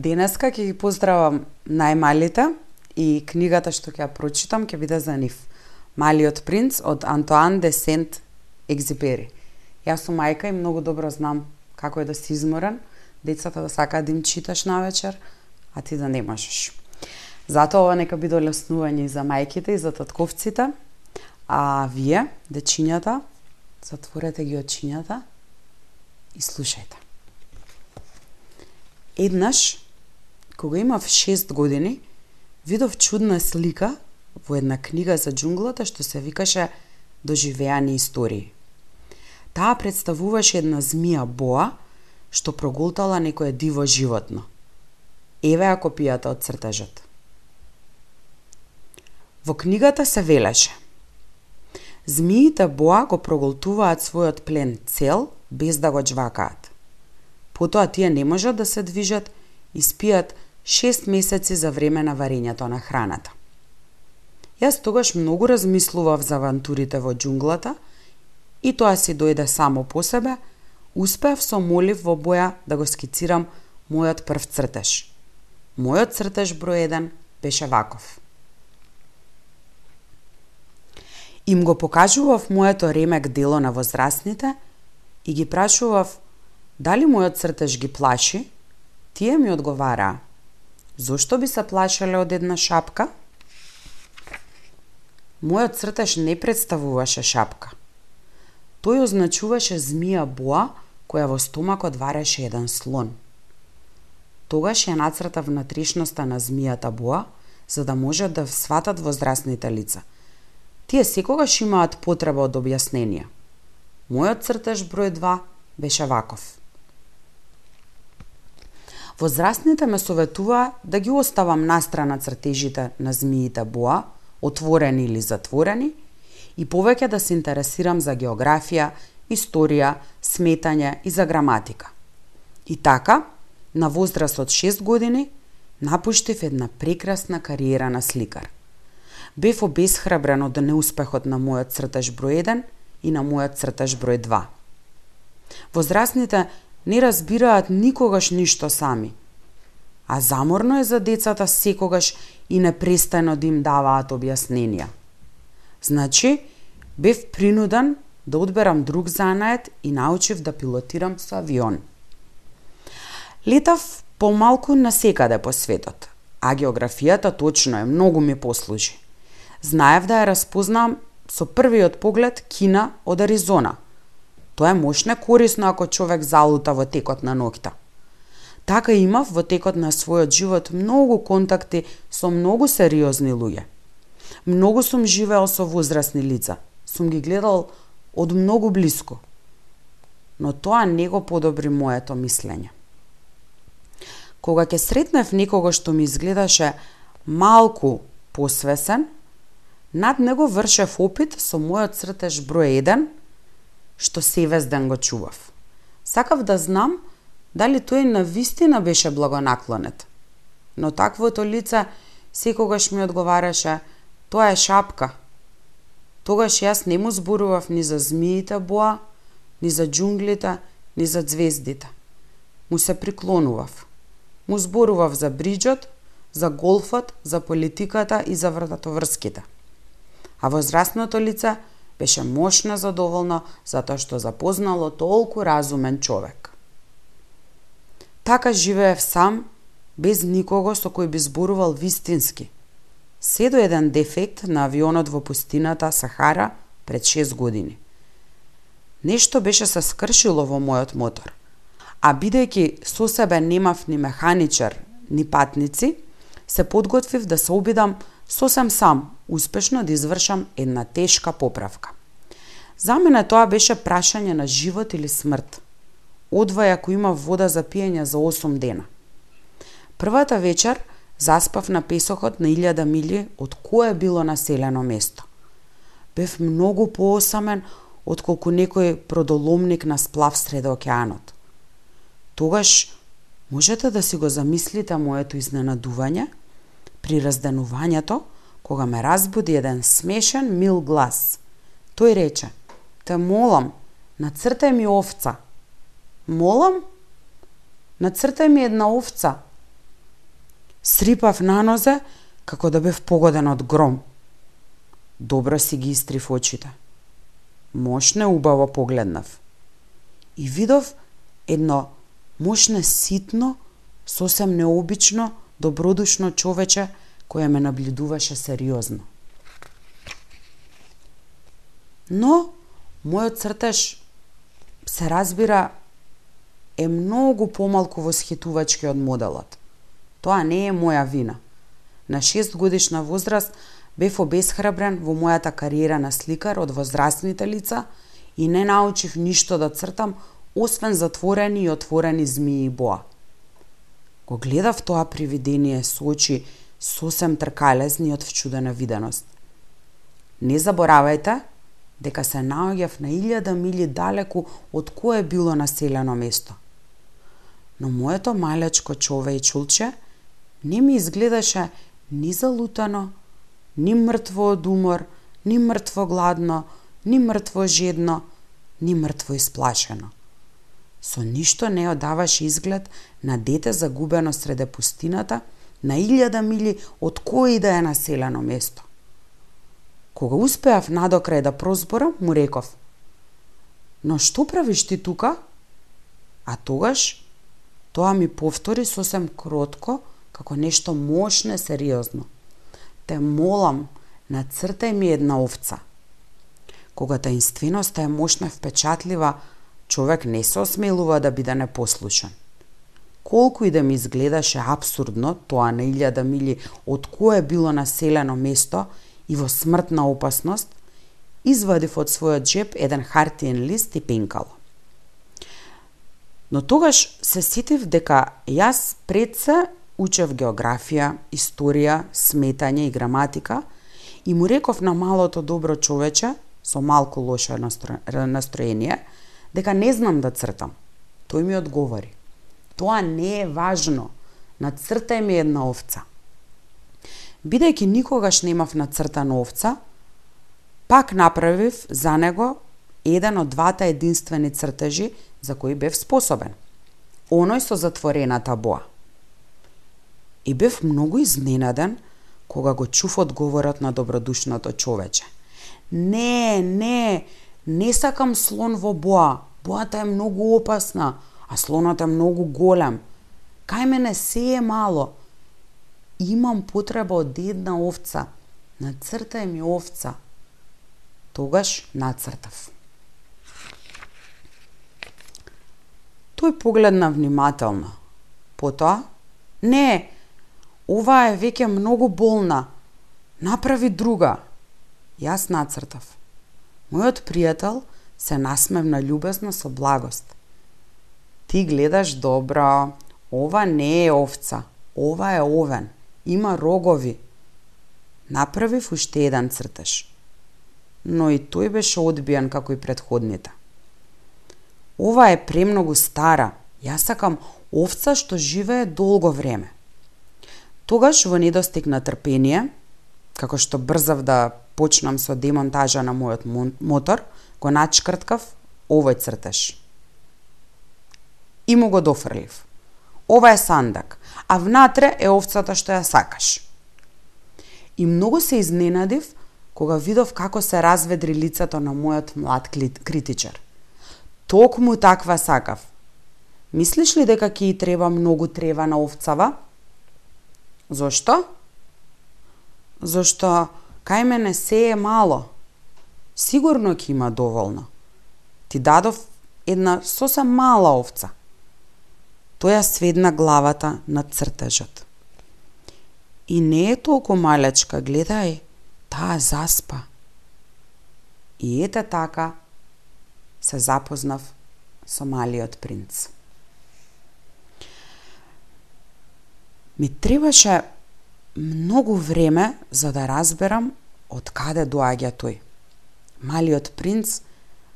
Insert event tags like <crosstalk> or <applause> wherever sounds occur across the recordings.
Денеска ќе ги поздравам најмалите и книгата што ќе ја прочитам ќе биде за нив. Малиот принц од Антоан де Сент Екзипери. Јас сум мајка и многу добро знам како е да си изморен, децата да сакаат да им читаш на вечер, а ти да не можеш. Затоа ова нека биде олеснување и за мајките и за татковците, а вие, дечињата, затворете ги очињата и слушајте. Еднаш, кога имав 6 години, видов чудна слика во една книга за джунглата, што се викаше Доживеани истории. Таа представуваше една змија боа што проголтала некое диво животно. Еве ја копијата од цртежот. Во книгата се велеше Змиите боа го проголтуваат својот плен цел без да го джвакаат. Потоа тие не можат да се движат и спијат 6 месеци за време на варењето на храната. Јас тогаш многу размислував за авантурите во джунглата и тоа си дојде само по себе, успеав со молив во боја да го скицирам мојот прв цртеж. Мојот цртеж број 1 беше ваков. Им го покажував моето ремек дело на возрастните и ги прашував дали мојот цртеж ги плаши, тие ми одговараа. Зошто би се плашеле од една шапка? Мојот цртеж не представуваше шапка. Тој означуваше змија боа која во стомакот вареше еден слон. Тогаш ја нацртав внатрешноста на змијата боа, за да можат да сватат возрастните лица. Тие секогаш имаат потреба од објасненија. Мојот цртеж број 2 беше ваков. Возрастните ме советуваа да ги оставам настрана цртежите на змиите боа, отворени или затворени, и повеќе да се интересирам за географија, историја, сметање и за граматика. И така, на возраст од 6 години, напуштив една прекрасна кариера на сликар. Бев обесхрабрен од неуспехот на мојот цртеж број 1 и на мојот цртеж број 2. Возрастните не разбираат никогаш ништо сами, а заморно е за децата секогаш и непрестано да им даваат објасненија. Значи, бев принуден да одберам друг занает и научив да пилотирам со авион. Летав помалку на секаде по светот, а географијата точно е, многу ми послужи. Знаев да ја распознам со првиот поглед Кина од Аризона. Тоа е мошне корисно ако човек залута во текот на ноќта. Така имав во текот на својот живот многу контакти со многу сериозни луѓе. Многу сум живеел со возрастни лица. Сум ги гледал од многу близко. Но тоа не го подобри моето мислење. Кога ќе сретнав некого што ми изгледаше малку посвесен, над него вршев опит со мојот цртеж број 1, што севезден го чував. Сакав да знам дали тој на вистина беше благонаклонет. Но таквото лице секогаш ми одговараше, тоа е шапка. Тогаш јас не му зборував ни за змиите боа, ни за джунглите, ни за звездите. Му се приклонував. Му зборував за бриджот, за голфот, за политиката и за врататоврските. А возрастното лице беше мошно задоволно затоа што запознало толку разумен човек. Така живеев сам, без никого со кој би зборувал вистински. Се до еден дефект на авионот во пустината Сахара пред 6 години. Нешто беше се скршило во мојот мотор. А бидејќи со себе немав ни механичар, ни патници, се подготвив да се обидам сосем сам, успешно да извршам една тешка поправка. За мене тоа беше прашање на живот или смрт Одвај ако има вода за пиење за 8 дена. Првата вечер заспав на песокот на илјада мили од кое било населено место. Бев многу поосамен отколку некој продоломник на сплав сред океанот. Тогаш можете да си го замислите моето изненадување при разденувањето кога ме разбуди еден смешен мил глас. Тој рече: "Те молам, нацртај ми овца." Молам? Нацртај ми една овца. Срипав на нозе, како да бев погоден од гром. Добро си ги истрив очите. Мошне убаво погледнав. И видов едно мошне ситно, сосем необично, добродушно човече кое ме наблюдуваше сериозно. Но, мојот цртеж, се разбира, е многу помалку восхитувачки од моделот. Тоа не е моја вина. На 6 годишна возраст бев обесхрабрен во мојата кариера на сликар од возрастните лица и не научив ништо да цртам, освен затворени и отворени змии и боа. Го гледав тоа привидение со очи сосем тркалезни од вчудена виденост. Не заборавајте дека се наоѓав на илјада мили далеку од кое било населено место. Но моето малечко чове и чулче не ми изгледаше ни залутано, ни мртво од умор, ни мртво гладно, ни мртво жедно, ни мртво исплашено. Со ништо не одаваше изглед на дете загубено среде пустината, на илјада мили од кој да е населено место. Кога успеав надокрај да прозборам, му реков, но што правиш ти тука? А тогаш, тоа ми повтори сосем кротко, како нешто мощно сериозно. Те молам, нацртај ми една овца. Кога таинственоста е мошна и впечатлива, човек не се осмелува да биде непослушен. Колку и да ми изгледаше абсурдно тоа на илјада мили од кое било населено место и во смртна опасност, извадив од својот джеб еден хартиен лист и пенкало. Но тогаш се сетив дека јас пред се учев географија, историја, сметање и граматика и му реков на малото добро човече, со малку лошо настроение, дека не знам да цртам. Тој ми одговори. Тоа не е важно. Нацртај ми една овца. Бидејќи никогаш немав нацртана овца, пак направив за него еден од двата единствени цртежи за кои бев способен. Оној со затворената боа. И бев многу изненаден кога го чув одговорот на добродушното човече. Не, не, не сакам слон во боа. Боата е многу опасна, а слонот е многу голем. Кај мене се е мало. Имам потреба од една овца. Нацртај ми овца. Тогаш нацртав. Тој погледна внимателно. Потоа, не, Ова е веќе многу болна. Направи друга. Јас нацртав. Мојот пријател се насмевна љубезно со благост. Ти гледаш добро. Ова не е овца. Ова е овен. Има рогови. Направив уште еден цртеж. Но и тој беше одбиен како и предходните. Ова е премногу стара. Јас сакам овца што живее долго време. Тогаш во недостиг на трпение, како што брзав да почнам со демонтажа на мојот мотор, го начкрткав овој цртеж. И му го дофрлив. Ова е сандак, а внатре е овцата што ја сакаш. И многу се изненадив кога видов како се разведри лицето на мојот млад критичар. Токму таква сакав. Мислиш ли дека ќе и треба многу трева на овцава? Зошто? Зошто кај мене се е мало. Сигурно ќе има доволно. Ти дадов една сосем мала овца. Тоја сведна главата на цртежот. И не е толку малечка, гледај, таа заспа. И ете така се запознав со малиот принц. Ми требаше многу време за да разберам од каде доаѓа тој. Малиот принц,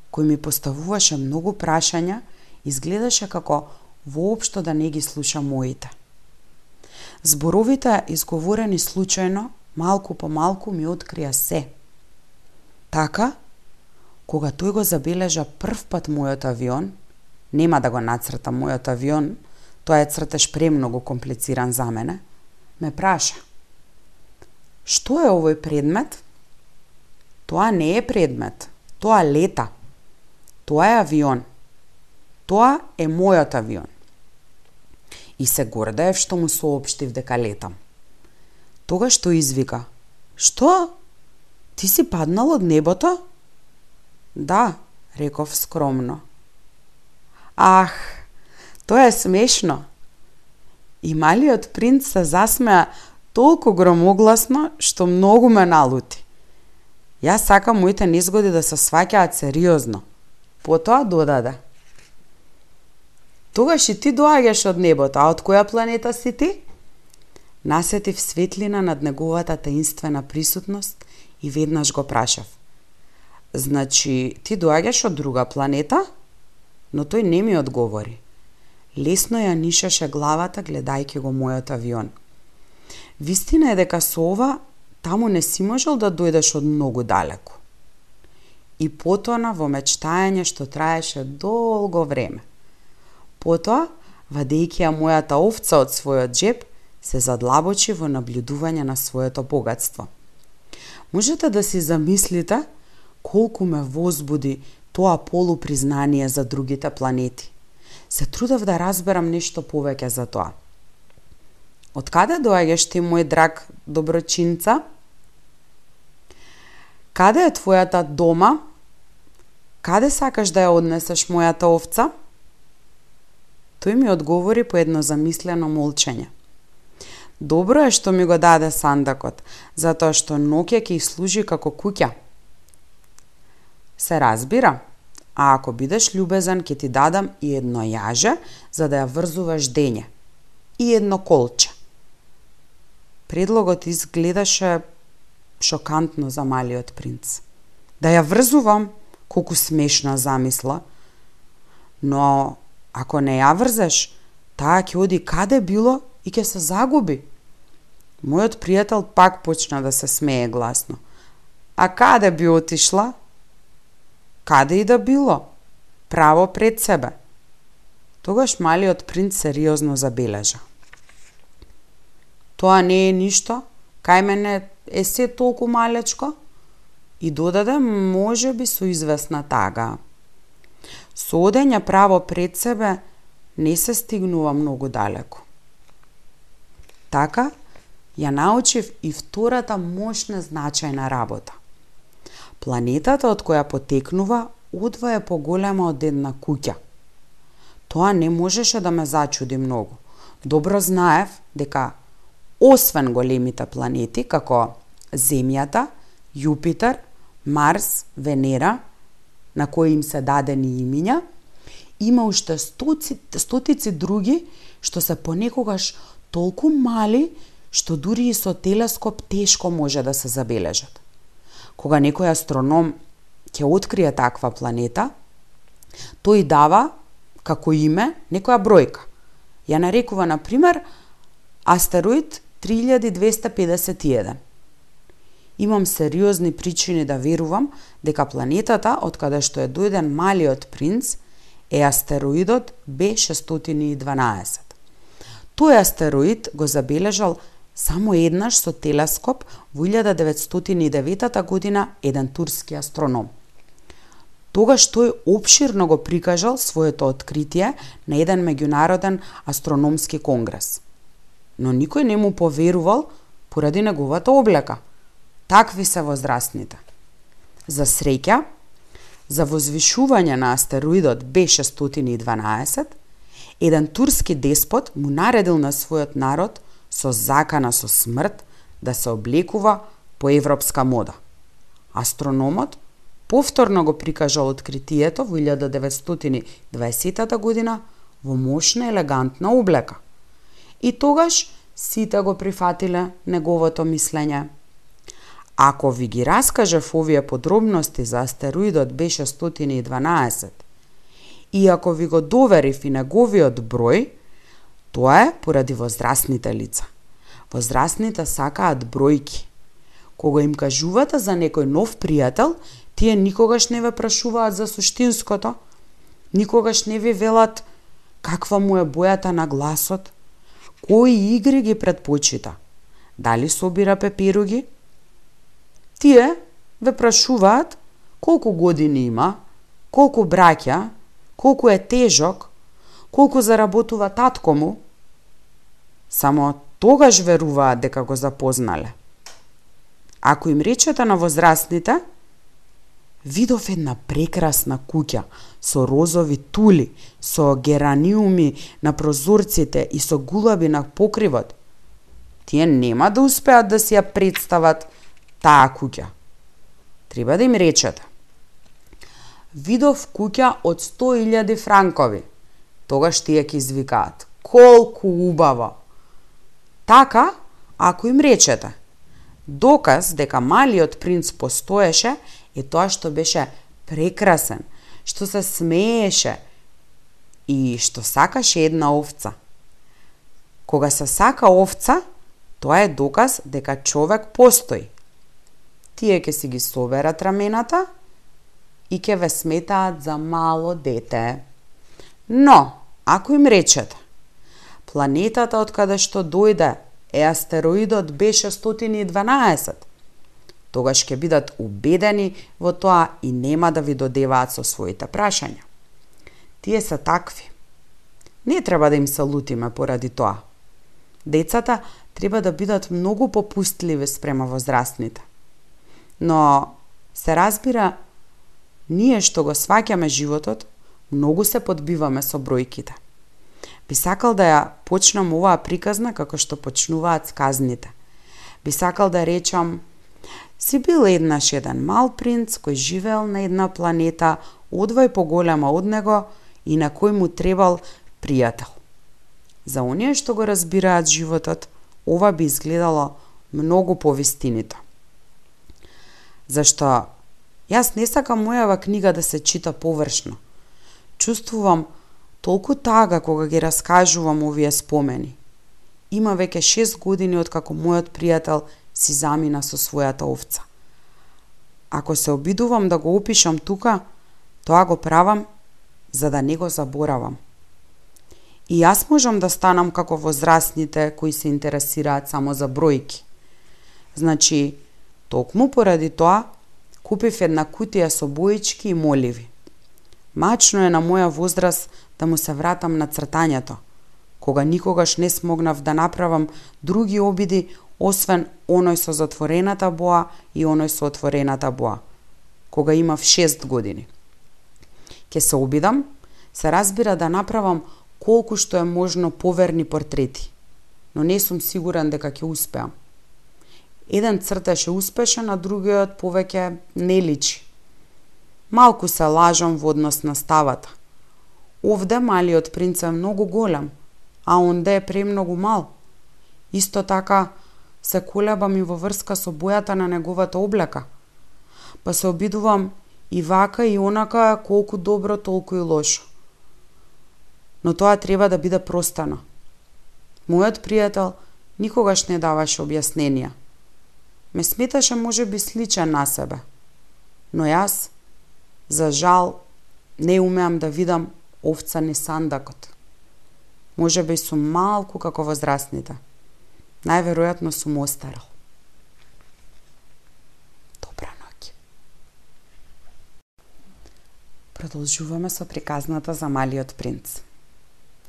кој ми поставуваше многу прашања, изгледаше како воопшто да не ги слуша моите. Зборовите, изговорени случајно, малку по малку ми открија се. Така, кога тој го забележа прв пат мојот авион, нема да го нацрта мојот авион, Тоа е цртеж премногу комплициран за мене. ме праша. Што е овој предмет? Тоа не е предмет. Тоа лета. Тоа е авион. Тоа е мојот авион. И се гордеев што му соопштив дека летам. Тогаш што извика. Што? Ти си паднал од небото? Да, реков скромно. Ах, тоа е смешно. И малиот принц се засмеа толку громогласно што многу ме налути. Јас сакам моите незгоди да се сваќаат сериозно. Потоа додаде. Тогаш и ти доаѓаш од небото, а од која планета си ти? Насетив светлина над неговата таинствена присутност и веднаш го прашав. Значи, ти доаѓаш од друга планета? Но тој не ми одговори. Лесно ја нишаше главата гледајќи го мојот авион. Вистина е дека со ова таму не си можел да дојдеш од многу далеку. И потона во мечтање што траеше долго време. Потоа, вадејќи ја мојата овца од својот джеб, се задлабочи во наблюдување на своето богатство. Можете да си замислите колку ме возбуди тоа полупризнание за другите планети. Се трудев да разберам нешто повеќе за тоа. Од каде доаѓаш ти, мој драг доброчинца? Каде е твојата дома? Каде сакаш да ја однесеш мојата овца? Тој ми одговори по едно замислено молчење. Добро е што ми го даде сандакот, затоа што ноќе ќе служи како куќа. Се разбира, а ако бидеш љубезен ќе ти дадам и едно јаже за да ја врзуваш дење. И едно колче. Предлогот изгледаше шокантно за малиот принц. Да ја врзувам, колку смешна замисла. Но ако не ја врзеш, таа ќе оди каде било и ќе се загуби. Мојот пријател пак почна да се смее гласно. А каде би отишла? Каде и да било? Право пред себе. Тогаш малиот принц сериозно забележа. Тоа не е ништо, кај мене е се толку малечко? И додаде, може би со известна тага. Со одење право пред себе не се стигнува многу далеко. Така, ја научив и втората мощна значајна работа. Планетата од која потекнува одва е поголема од една куќа. Тоа не можеше да ме зачуди многу. Добро знаев дека освен големите планети како Земјата, Јупитер, Марс, Венера, на кои им се дадени имиња, има уште стоци, стотици други што се понекогаш толку мали што дури и со телескоп тешко може да се забележат. Кога некој астроном ќе открие таква планета, тој дава како име некоја бројка. Ја нарекува, на пример, астероид 3251. Имам сериозни причини да верувам дека планетата од каде што е дојден малиот принц е астероидот B612. Тој астероид го забележал само еднаш со телескоп во 1909 година еден турски астроном. Тогаш тој обширно го прикажал своето откритие на еден меѓународен астрономски конгрес. Но никој не му поверувал поради неговата облека – Такви се возрастните. За среќа, за возвишување на астероидот B612, еден турски деспот му наредил на својот народ со закана со смрт да се облекува по европска мода. Астрономот повторно го прикажал откритието во 1920 година во мощна елегантна облека. И тогаш сите го прифатиле неговото мислење Ако ви ги раскажав овие подробности за астероидот B612 и ако ви го доверив и неговиот број, тоа е поради возрастните лица. Возрастните сакаат бројки. Кога им кажувате за некој нов пријател, тие никогаш не ве прашуваат за суштинското, никогаш не ви велат каква му е бојата на гласот, кои игри ги предпочита – дали собира пеперуги? Тие ве прашуваат колку години има, колку браќа, колку е тежок, колку заработува татко му. Само тогаш веруваат дека го запознале. Ако им речете на возрастните, видов една прекрасна куќа со розови тули, со гераниуми на прозорците и со гулаби на покривот. Тие нема да успеат да си ја представат таа куќа. Треба да им речете. Видов куќа од 100.000 франкови. Тогаш тие ќе извикаат. Колку убаво! Така, ако им речете. Доказ дека малиот принц постоеше е тоа што беше прекрасен, што се смееше и што сакаше една овца. Кога се сака овца, тоа е доказ дека човек постои. Тие ќе си ги соберат рамената и ќе ве сметаат за мало дете. Но, ако им речете, планетата од каде што дојде е астероидот B612, тогаш ќе бидат убедени во тоа и нема да ви додеваат со своите прашања. Тие се такви. Не треба да им се лутиме поради тоа. Децата треба да бидат многу попустливи спрема возрастните. Но се разбира, ние што го сваќаме животот, многу се подбиваме со бројките. Би сакал да ја почнам оваа приказна како што почнуваат сказните. Би сакал да речам Си бил еднаш еден мал принц кој живеел на една планета одвај поголема од него и на кој му требал пријател. За оние што го разбираат животот, ова би изгледало многу повистинито. Зашто јас не сакам мојава книга да се чита површно. Чувствувам толку тага кога ги раскажувам овие спомени. Има веќе 6 години од како мојот пријател си замина со својата овца. Ако се обидувам да го опишам тука, тоа го правам за да не го заборавам. И јас можам да станам како возрастните кои се интересираат само за бројки. Значи, токму поради тоа, купив една кутија со боички и моливи. Мачно е на моја возраст да му се вратам на цртањето, кога никогаш не смогнав да направам други обиди освен оној со затворената боа и оној со отворената боа, кога имав 6 години. Ке се обидам, се разбира да направам колку што е можно поверни портрети, но не сум сигурен дека ќе успеам. Еден цртеше успешен, а другиот повеќе не личи. Малку се лажам во однос на ставата. Овде малиот принц е многу голем, а онде е премногу мал. Исто така, се колебам и во врска со бојата на неговата облека. Па се обидувам и вака и онака колку добро, толку и лошо. Но тоа треба да биде простано. Мојот пријател никогаш не даваше објасненија. Ме сметаше може би сличен на себе. Но јас, за жал, не умеам да видам овца не сандакот. Може би сум малку како возрастните најверојатно сум остарал. Добра ноќ. Продолжуваме со приказната за малиот принц.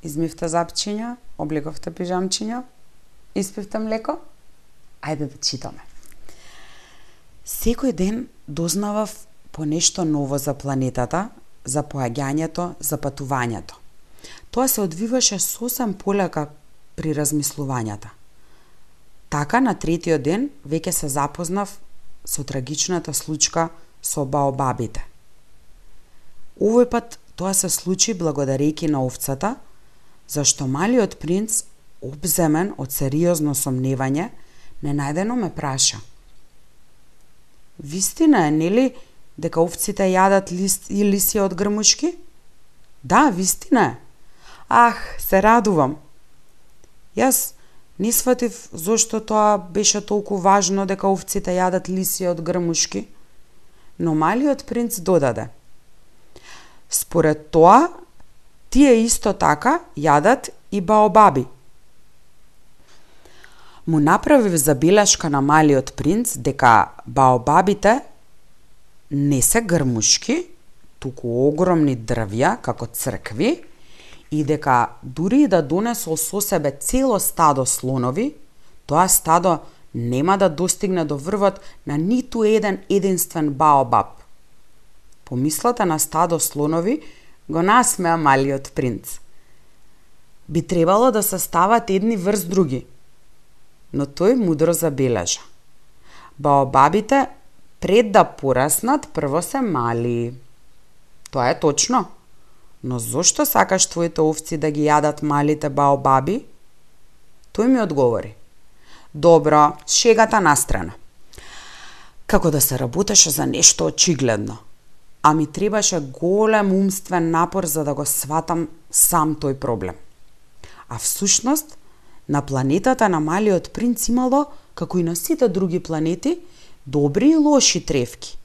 Измивте запчиња, облеговте пижамчиња, испивте млеко, ајде да читаме. Секој ден дознавав по нешто ново за планетата, за поаѓањето, за патувањето. Тоа се одвиваше сосем полека при размислувањата – Така, на третиот ден, веќе се запознав со трагичната случка со баобабите. Овој пат тоа се случи благодарејќи на овцата, зашто малиот принц, обземен од сериозно сомневање, ненајдено ме праша. Вистина е, нели, дека овците јадат лист и лисија од грмушки? Да, вистина е. Ах, се радувам. Јас Не сватив зошто тоа беше толку важно дека овците јадат лисија од грмушки, но малиот принц додаде. Според тоа, тие исто така јадат и баобаби му направив забелешка на малиот принц дека баобабите не се грмушки, туку огромни дрвја, како цркви, и дека дури и да донесол со себе цело стадо слонови, тоа стадо нема да достигне до врвот на ниту еден единствен баобаб. Помислата на стадо слонови го насмеа малиот принц. Би требало да се стават едни врз други, но тој мудро забележа. Баобабите пред да пораснат прво се мали. Тоа е точно. Но зошто сакаш твоите овци да ги јадат малите баобаби? Тој ми одговори. Добро, шегата настрана. Како да се работеше за нешто очигледно. А ми требаше голем умствен напор за да го сватам сам тој проблем. А всушност, на планетата на малиот принц имало, како и на сите други планети, добри и лоши тревки.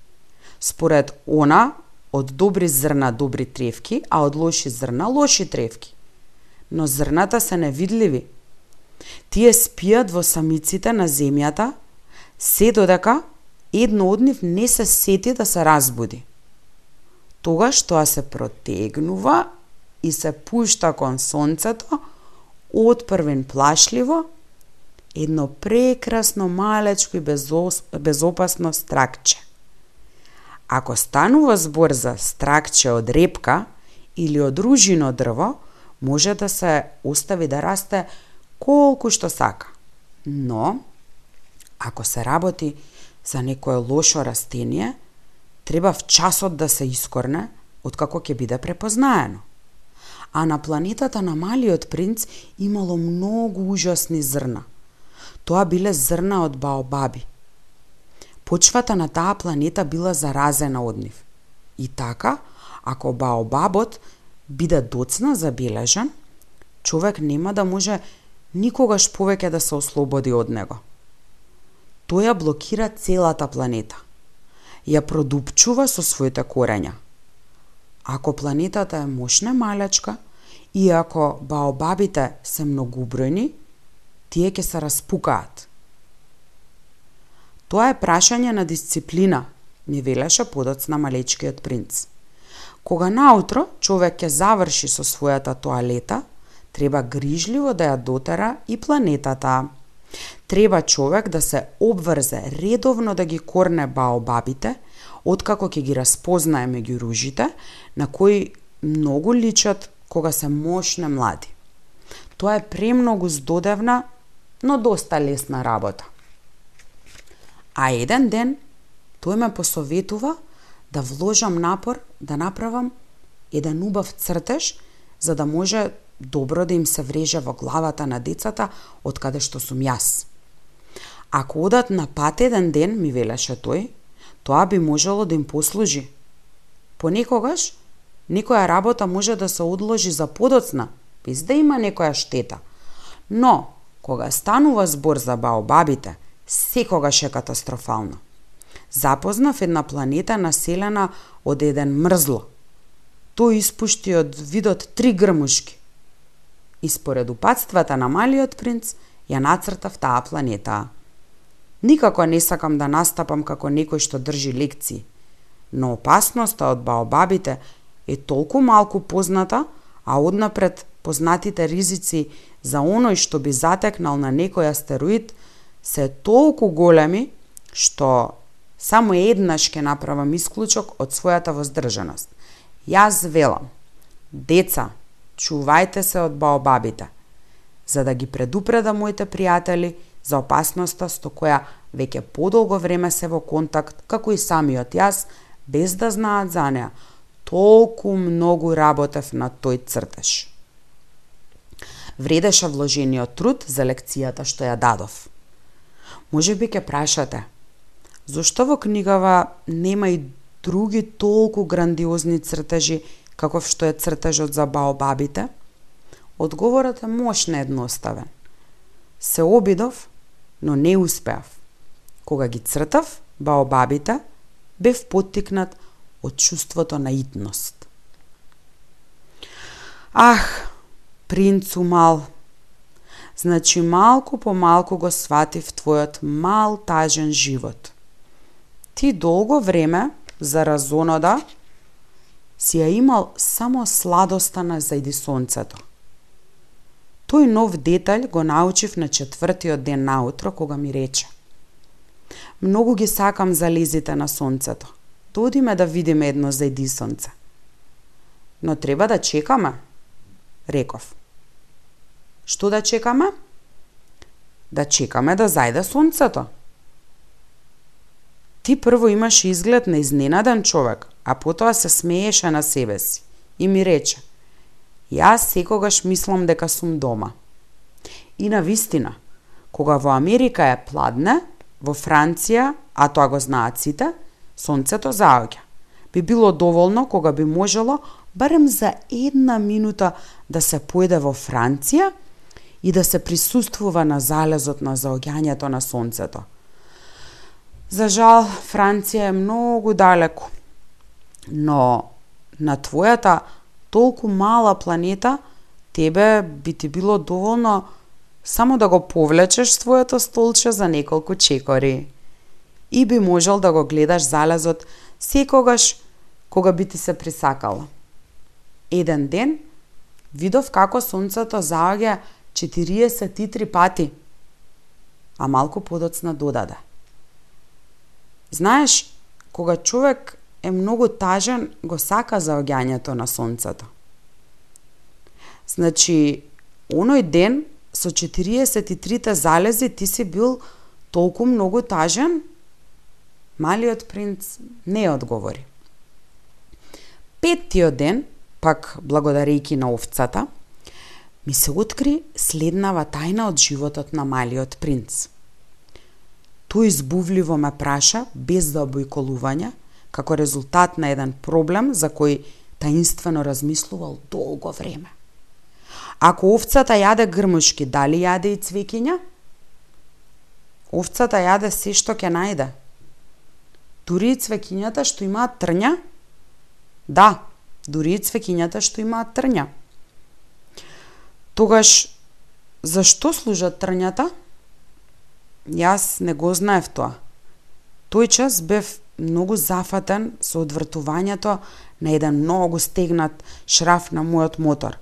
Според она, од добри зрна добри тревки, а од лоши зрна лоши тревки. Но зрната се невидливи. Тие спијат во самиците на земјата, се додека едно од нив не се сети да се разбуди. Тогаш тоа се протегнува и се пушта кон сонцето, отпрвен плашливо, едно прекрасно малечко и безопасно стракче. Ако станува збор за стракче од репка или од ружино дрво, може да се остави да расте колку што сака. Но, ако се работи за некое лошо растение, треба в часот да се искорне, откако ќе биде препознаено. А на планетата на Малиот принц имало многу ужасни зрна. Тоа биле зрна од баобаби. Почвата на таа планета била заразена од нив. И така, ако баобабот биде доцна забележан, човек нема да може никогаш повеќе да се ослободи од него. Тој ја блокира целата планета. Ја продупчува со своите корења. Ако планетата е мошна малечка и ако баобабите се многубројни, тие ќе се распукаат. Тоа е прашање на дисциплина, ми велеше подоцна малечкиот принц. Кога наутро човек ќе заврши со својата тоалета, треба грижливо да ја дотера и планетата. Треба човек да се обврзе редовно да ги корне баобабите, откако ќе ги распознае меѓу ружите, на кои многу личат кога се мошне млади. Тоа е премногу здодевна но доста лесна работа. А еден ден тој ме посоветува да вложам напор да направам еден убав цртеж за да може добро да им се вреже во главата на децата од каде што сум јас. Ако одат на пат еден ден, ми велеше тој, тоа би можело да им послужи. Понекогаш, некоја работа може да се одложи за подоцна, без да има некоја штета. Но, Кога станува збор за баобабите, секогаш е катастрофално. Запознав една планета населена од еден мрзло. Тој испушти од видот три грмушки. И според упатствата на малиот принц, ја нацртав таа планета. Никако не сакам да настапам како некој што држи лекции, но опасноста од баобабите е толку малку позната, а однапред познатите ризици за оној што би затекнал на некој астероид се толку големи што само еднаш ќе направам исклучок од својата воздржаност. Јас велам, деца, чувајте се од баобабите, за да ги предупредам моите пријатели за опасноста со која веќе подолго време се во контакт, како и самиот јас, без да знаат за неа. Толку многу работев на тој цртеж вредеше вложениот труд за лекцијата што ја дадов. Може би ќе прашате, зошто во книгава нема и други толку грандиозни цртежи каков што е цртежот за баобабите? Одговорот е мощно едноставен. Се обидов, но не успеав. Кога ги цртав баобабите, бев поттикнат од чувството на итност. Ах, принцу мал. Значи малку по малку го сватив твојот мал тажен живот. Ти долго време, за разонода, си ја имал само сладоста на зајди сонцето. Тој нов детаљ го научив на четвртиот ден наутро кога ми рече. Многу ги сакам залезите на сонцето. Додиме да видиме едно зајди сонце. Но треба да чекаме, реков. Што да чекаме? Да чекаме да зајде сонцето. Ти прво имаш изглед на изненаден човек, а потоа се смееше на себе си и ми рече Јас секогаш мислам дека сум дома. И на вистина, кога во Америка е пладне, во Франција, а тоа го знаат сите, сонцето заоѓа. Би било доволно кога би можело барем за една минута да се поеде во Франција и да се присуствува на залезот на заоѓањето на сонцето. За жал, Франција е многу далеку. Но на твојата толку мала планета, тебе би ти било доволно само да го повлечеш своето столче за неколку чекори. И би можел да го гледаш залезот секогаш кога би ти се присакало. Еден ден видов како сонцето заоѓа 43 пати, а малку подоцна додаде. Знаеш, кога човек е многу тажен, го сака заоѓањето на сонцето. Значи, оној ден со 43 залези ти си бил толку многу тажен? Малиот принц не одговори. Петтиот ден, пак благодарејќи на овцата, ми се откри следнава тајна од животот на малиот принц. Тој избувливо ме праша, без да обојколување, како резултат на еден проблем за кој таинствено размислувал долго време. Ако овцата јаде грмушки, дали јаде и цвекиња? Овцата јаде се што ќе најде. Дури и цвекињата што имаат трња? Да, дури и цвекињата што имаат трња. Тогаш, зашто служат трњата? Јас не го знаев тоа. Тој час бев многу зафатен со одвртувањето на еден многу стегнат шраф на мојот мотор.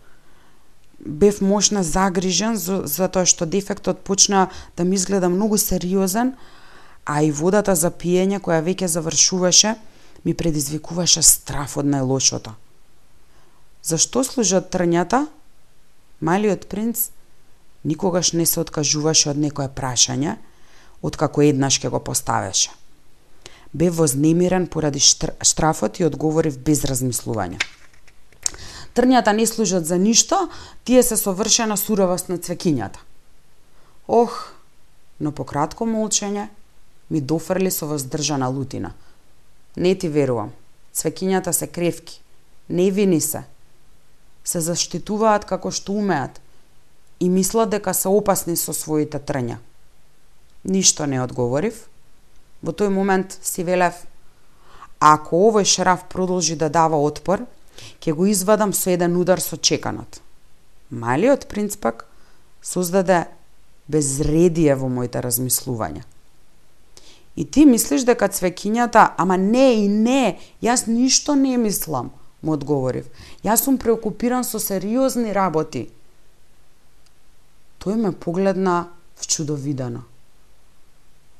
Бев мощно загрижен за, тоа што дефектот почна да ми изгледа многу сериозен, а и водата за пиење која веќе завршуваше ми предизвикуваше страф од најлошото. Зашто служат трњата? Малиот принц никогаш не се откажуваше од некое прашање, откако еднаш ке го поставеше. Бе вознемирен поради штрафот и одговорив без размислување. Трњата не служат за ништо, тие се совршена суровост на цвекињата. Ох, но по кратко молчење ми дофрли со воздржана лутина. Не ти верувам. Цвекињата се кревки, невини се. Се заштитуваат како што умеат и мислат дека се опасни со своите трња. Ништо не одговорив, Во тој момент си велев, ако овој шраф продолжи да дава отпор, ќе го извадам со еден удар со чеканот. Малиот принц пак создаде безредие во моите размислувања. И ти мислиш дека цвекињата, ама не и не, јас ништо не мислам, му одговорив. Јас сум преокупиран со сериозни работи. Тој ме погледна вчудовидено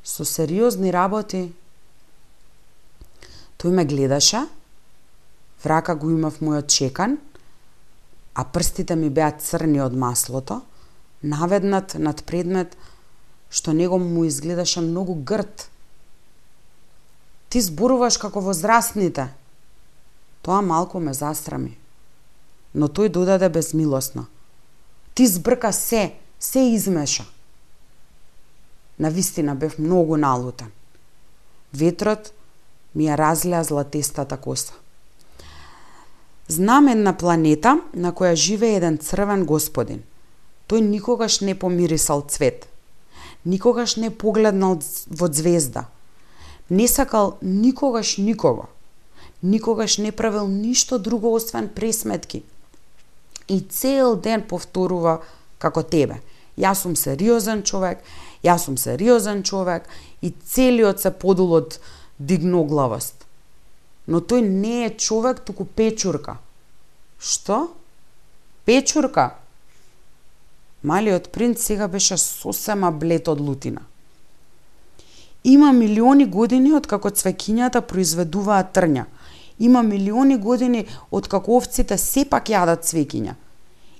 со сериозни работи. Тој ме гледаше, врака го имав мојот чекан, а прстите ми беа црни од маслото, наведнат над предмет што него му изгледаше многу грд. Ти зборуваш како возрастните. Тоа малку ме засрами. Но тој додаде безмилосно. Ти збрка се, се измеша. На вистина бев многу налутен. Ветрот ми ја разлеа златестата коса. Знам една планета на која живее еден црвен господин. Тој никогаш не помирисал цвет. Никогаш не погледнал во звезда. Не сакал никогаш никого. Никогаш не правил ништо друго освен пресметки. И цел ден повторува како тебе. Јас сум сериозен човек, јас сум сериозен човек и целиот се подул од дигноглавост. Но тој не е човек, туку печурка. Што? Печурка? Малиот принц сега беше сосема блет од лутина. Има милиони години од како цвекињата произведуваат трња. Има милиони години од како овците сепак јадат цвекиња.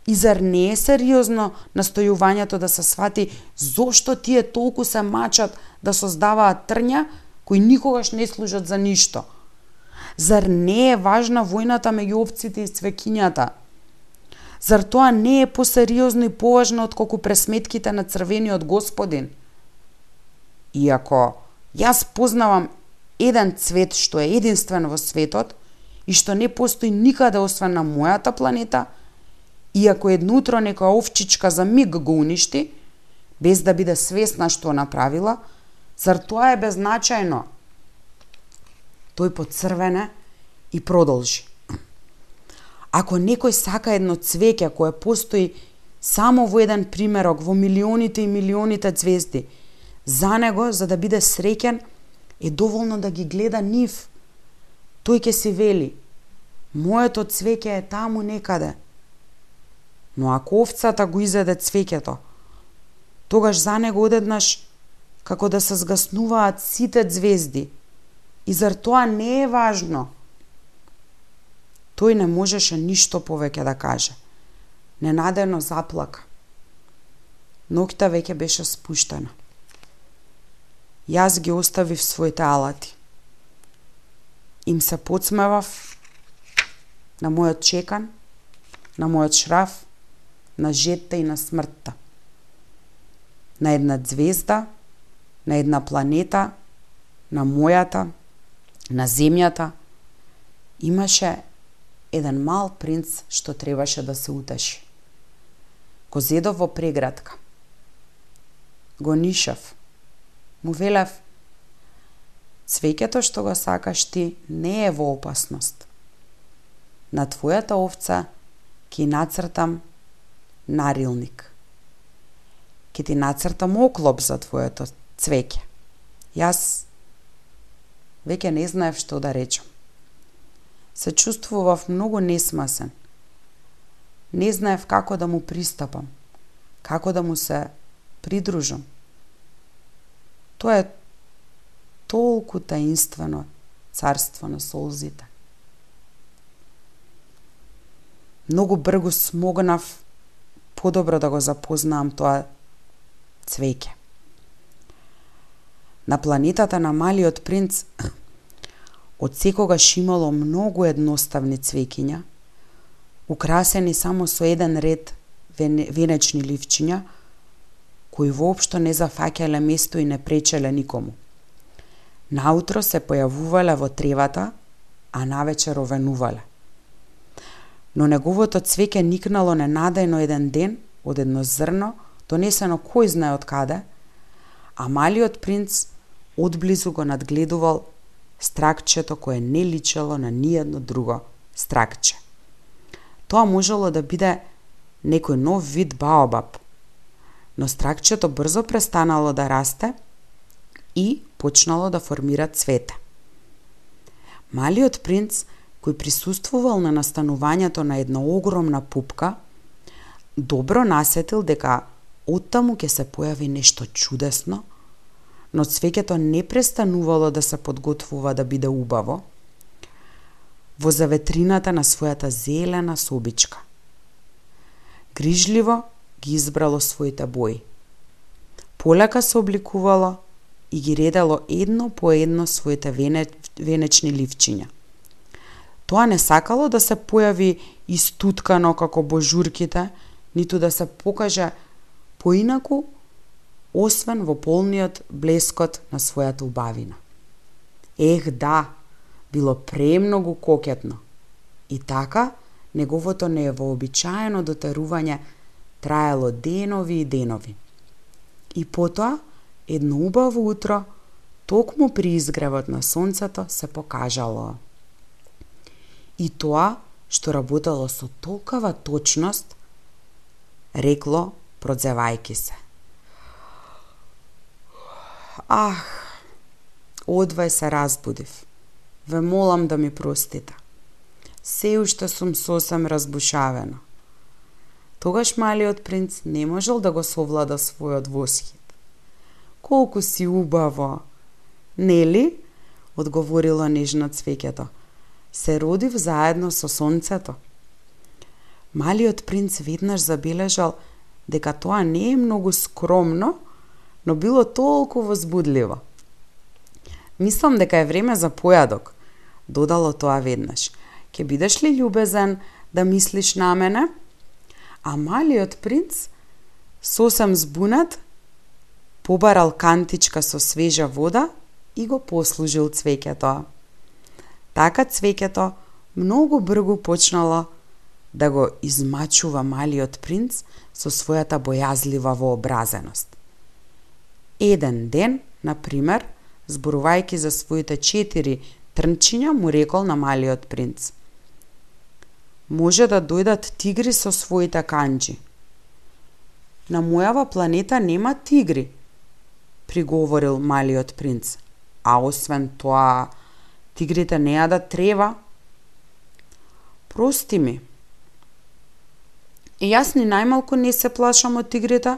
И зар не е сериозно настојувањето да се свати зошто тие толку се мачат да создаваат трња кои никогаш не служат за ништо? Зар не е важна војната меѓу овците и цвекињата? Зар тоа не е посериозно и поважно од колку пресметките на црвениот господин? Иако јас познавам еден цвет што е единствен во светот и што не постои никаде освен на мојата планета, иако еднутро некоја овчичка за миг го уништи, без да биде свесна што направила, зар тоа е безначајно? Тој поцрвене и продолжи. Ако некој сака едно цвеќе кое постои само во еден примерок во милионите и милионите звезди, за него, за да биде среќен, е доволно да ги гледа нив. Тој ќе си вели, моето цвеќе е таму некаде. Но ако овцата го изеде цвеќето, тогаш за него одеднаш како да се згаснуваат сите звезди. И зар тоа не е важно? Тој не можеше ништо повеќе да каже. Ненадено заплака. Ноќта веќе беше спуштена. Јас ги оставив своите алати. Им се подсмевав на мојот чекан, на мојот шраф, на жетта и на смртта. На една звезда, на една планета, на мојата, на земјата, имаше еден мал принц што требаше да се утеши. Го зедов во преградка. Го нишав. Му велев, цвеќето што го сакаш ти не е во опасност. На твојата овца ќе нацртам нарилник. Ке ти нацртам оклоп за твоето цвеќе. Јас веќе не знаев што да речам се чувствував многу несмасен. Не знаев како да му пристапам, како да му се придружам. Тоа е толку таинствено царство на солзите. Многу бргу смогнав подобро да го запознаам тоа цвеќе. На планетата на Малиот принц <clears throat> Од секогаш имало многу едноставни цвекиња, украсени само со еден ред венечни ливчиња, кои воопшто не зафаќале место и не пречеле никому. Наутро се појавувале во тревата, а навечер овенувале. Но неговото цвеќе никнало ненадејно еден ден од едно зрно, донесено кој знае од каде, а малиот принц одблизу го надгледувал стракчето кое не личело на ниедно друго стракче. Тоа можело да биде некој нов вид баобаб, но стракчето брзо престанало да расте и почнало да формира цвете. Малиот принц, кој присуствувал на настанувањето на една огромна пупка, добро насетил дека оттаму ќе се појави нешто чудесно – но цвеќето не престанувало да се подготвува да биде убаво, во заветрината на својата зелена собичка. Грижливо ги избрало своите бои. Полека се обликувало и ги редало едно по едно своите венечни ливчиња. Тоа не сакало да се појави истуткано како божурките, ниту да се покаже поинаку освен во полниот блескот на својата убавина. Ех, да, било премногу кокетно. И така, неговото невообичаено дотерување траело денови и денови. И потоа, едно убаво утро, токму при изгревот на сонцето се покажало. И тоа, што работело со толкава точност, рекло продзевајки се. Ах, одвај се разбудив. Ве молам да ми простите. Се уште сум сосем разбушавена. Тогаш малиот принц не можел да го совлада својот восхит. Колку си убаво! Нели? Одговорила нежно цвеќето. Се родив заедно со сонцето. Малиот принц веднаш забележал дека тоа не е многу скромно, но било толку возбудливо. Мислам дека е време за појадок, додало тоа веднаш. Ке бидеш ли љубезен да мислиш на мене? А малиот принц, сосем збунат, побарал кантичка со свежа вода и го послужил цвеќето. Така цвеќето многу бргу почнало да го измачува малиот принц со својата бојазлива вообразеност. Еден ден, на пример, зборувајќи за своите четири трнчиња, му рекол на малиот принц. Може да дојдат тигри со своите канџи. На мојава планета нема тигри, приговорил малиот принц. А освен тоа, тигрите не јадат трева. Прости ми, И јас ни најмалку не се плашам од тигрите,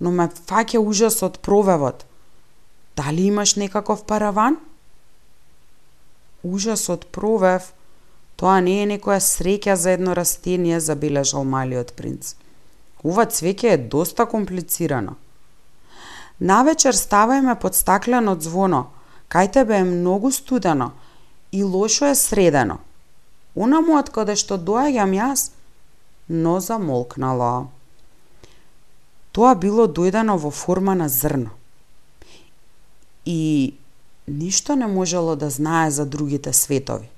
но ме фаќа ужас од провевот. Дали имаш некаков параван? Ужас од провев? Тоа не е некоја среќа за едно растение, забележал малиот принц. Ова цвеќе е доста комплицирано. Навечер ставајме под стаклено звоно. Кај тебе е многу студено и лошо е средено. Унаму од каде што доаѓам јас, но замолкнала. Тоа било дојдено во форма на зрно. И ништо не можело да знае за другите светови.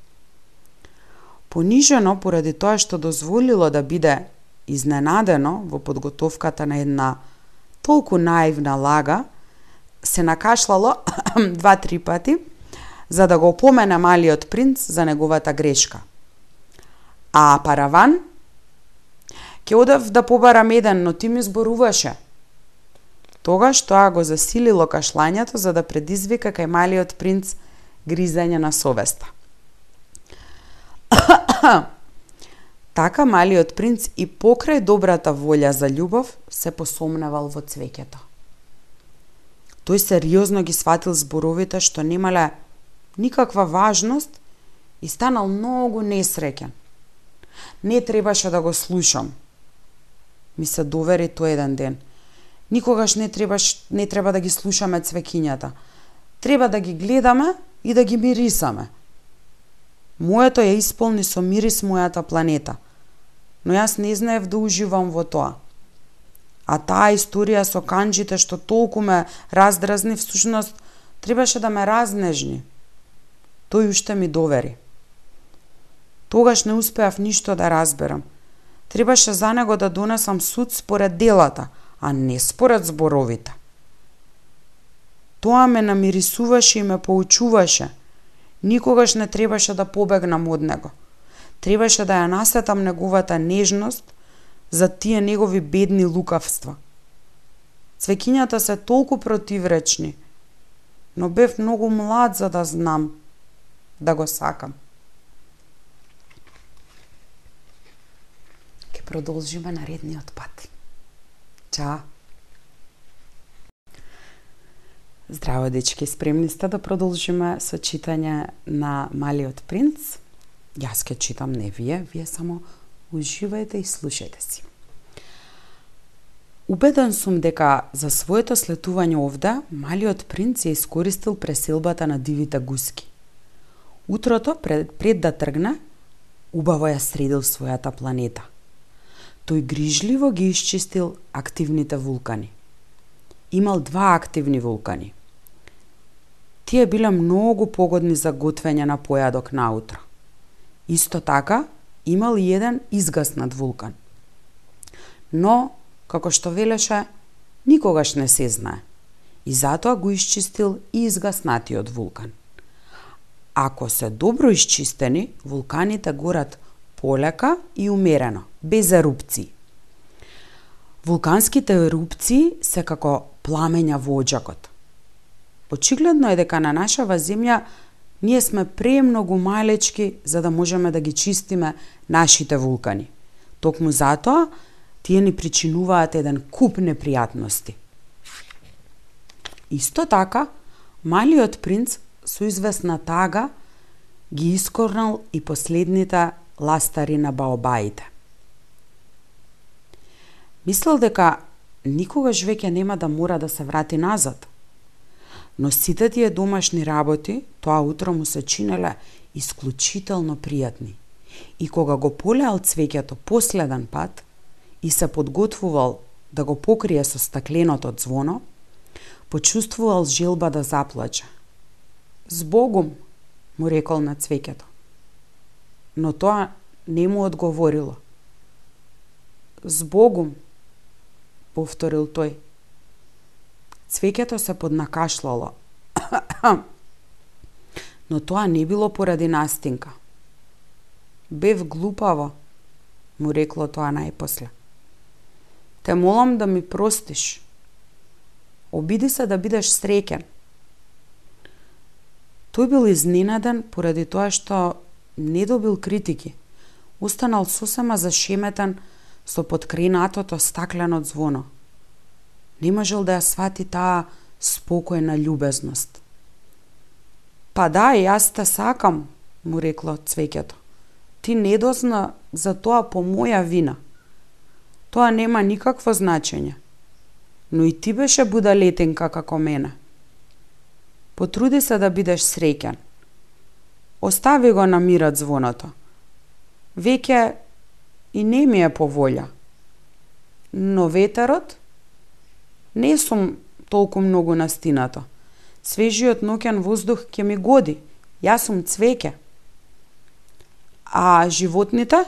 Понижено поради тоа што дозволило да биде изненадено во подготовката на една толку наивна лага, се накашлало <clears throat> два-три пати за да го помене малиот принц за неговата грешка. А Параван Ке одев да побарам еден, но ти ми зборуваше. Тогаш тоа го засилило кашлањето за да предизвика кај малиот принц гризање на совеста. <clears throat> така малиот принц и покрај добрата волја за љубов се посомневал во цвеќето. Тој сериозно ги сватил зборовите што немале никаква важност и станал многу несреќен. Не требаше да го слушам, ми се довери тој еден ден. Никогаш не требаш не треба да ги слушаме цвекињата. Треба да ги гледаме и да ги мирисаме. Моето ја исполни со мирис мојата планета. Но јас не знаев да уживам во тоа. А таа историја со канџите што толку ме раздразни, всушност требаше да ме разнежни. Тој уште ми довери. Тогаш не успеав ништо да разберам. Требаше за него да донесам суд според делата, а не според зборовите. Тоа ме намирисуваше и ме поучуваше. Никогаш не требаше да побегнам од него. Требаше да ја насетам неговата нежност за тие негови бедни лукавства. Цвекињата се толку противречни, но бев многу млад за да знам да го сакам. Ке продолжиме наредниот пат. Чао! Здраво, дечки, спремни сте да продолжиме со читање на Малиот принц? Јас ке читам, не вие, вие само уживајте и слушајте си. Убеден сум дека за своето слетување овде, Малиот принц ја искористил преселбата на дивите гуски. Утрото, пред, пред да тргне, убаво ја средил својата планета тој грижливо ги исчистил активните вулкани. Имал два активни вулкани. Тие биле многу погодни за готвење на појадок наутро. Исто така, имал и еден изгаснат вулкан. Но, како што велеше, никогаш не се знае. И затоа го исчистил и изгаснатиот вулкан. Ако се добро исчистени, вулканите горат полека и умерено, без ерупции. Вулканските ерупции се како пламења во оджакот. Очигледно е дека на нашава земја ние сме премногу малечки за да можеме да ги чистиме нашите вулкани. Токму затоа, тие ни причинуваат еден куп непријатности. Исто така, малиот принц со известна тага ги искорнал и последните ластари на баобаите. Мислел дека никогаш веќе нема да мора да се врати назад. Но сите тие домашни работи, тоа утро му се чинеле исклучително пријатни. И кога го полеал цвеќето последен пат и се подготвувал да го покрие со стакленото звоно, почувствувал желба да заплаче. Збогум, му рекол на цвеќето. Но тоа не му одговорило. Збогум, повторил тој. Цвеќето се поднакашлало. <coughs> Но тоа не било поради настинка. Бев глупаво, му рекло тоа најпосле. Те молам да ми простиш. Обиди се да бидеш среќен. Тој бил изненаден поради тоа што не добил критики. Устанал сосема зашеметен со подкренатото стаклено звоно. Не можел да ја свати таа спокојна љубезност. Па да, јас те сакам, му рекло цвеќето. Ти не дозна за тоа по моја вина. Тоа нема никакво значење. Но и ти беше будалетенка како мене. Потруди се да бидеш среќен. Остави го на мирот звоното. Веќе и не ми е по волја. Но ветерот? Не сум толку многу настинато. Свежиот ноќен воздух ќе ми годи. Јас сум цвеќе. А животните?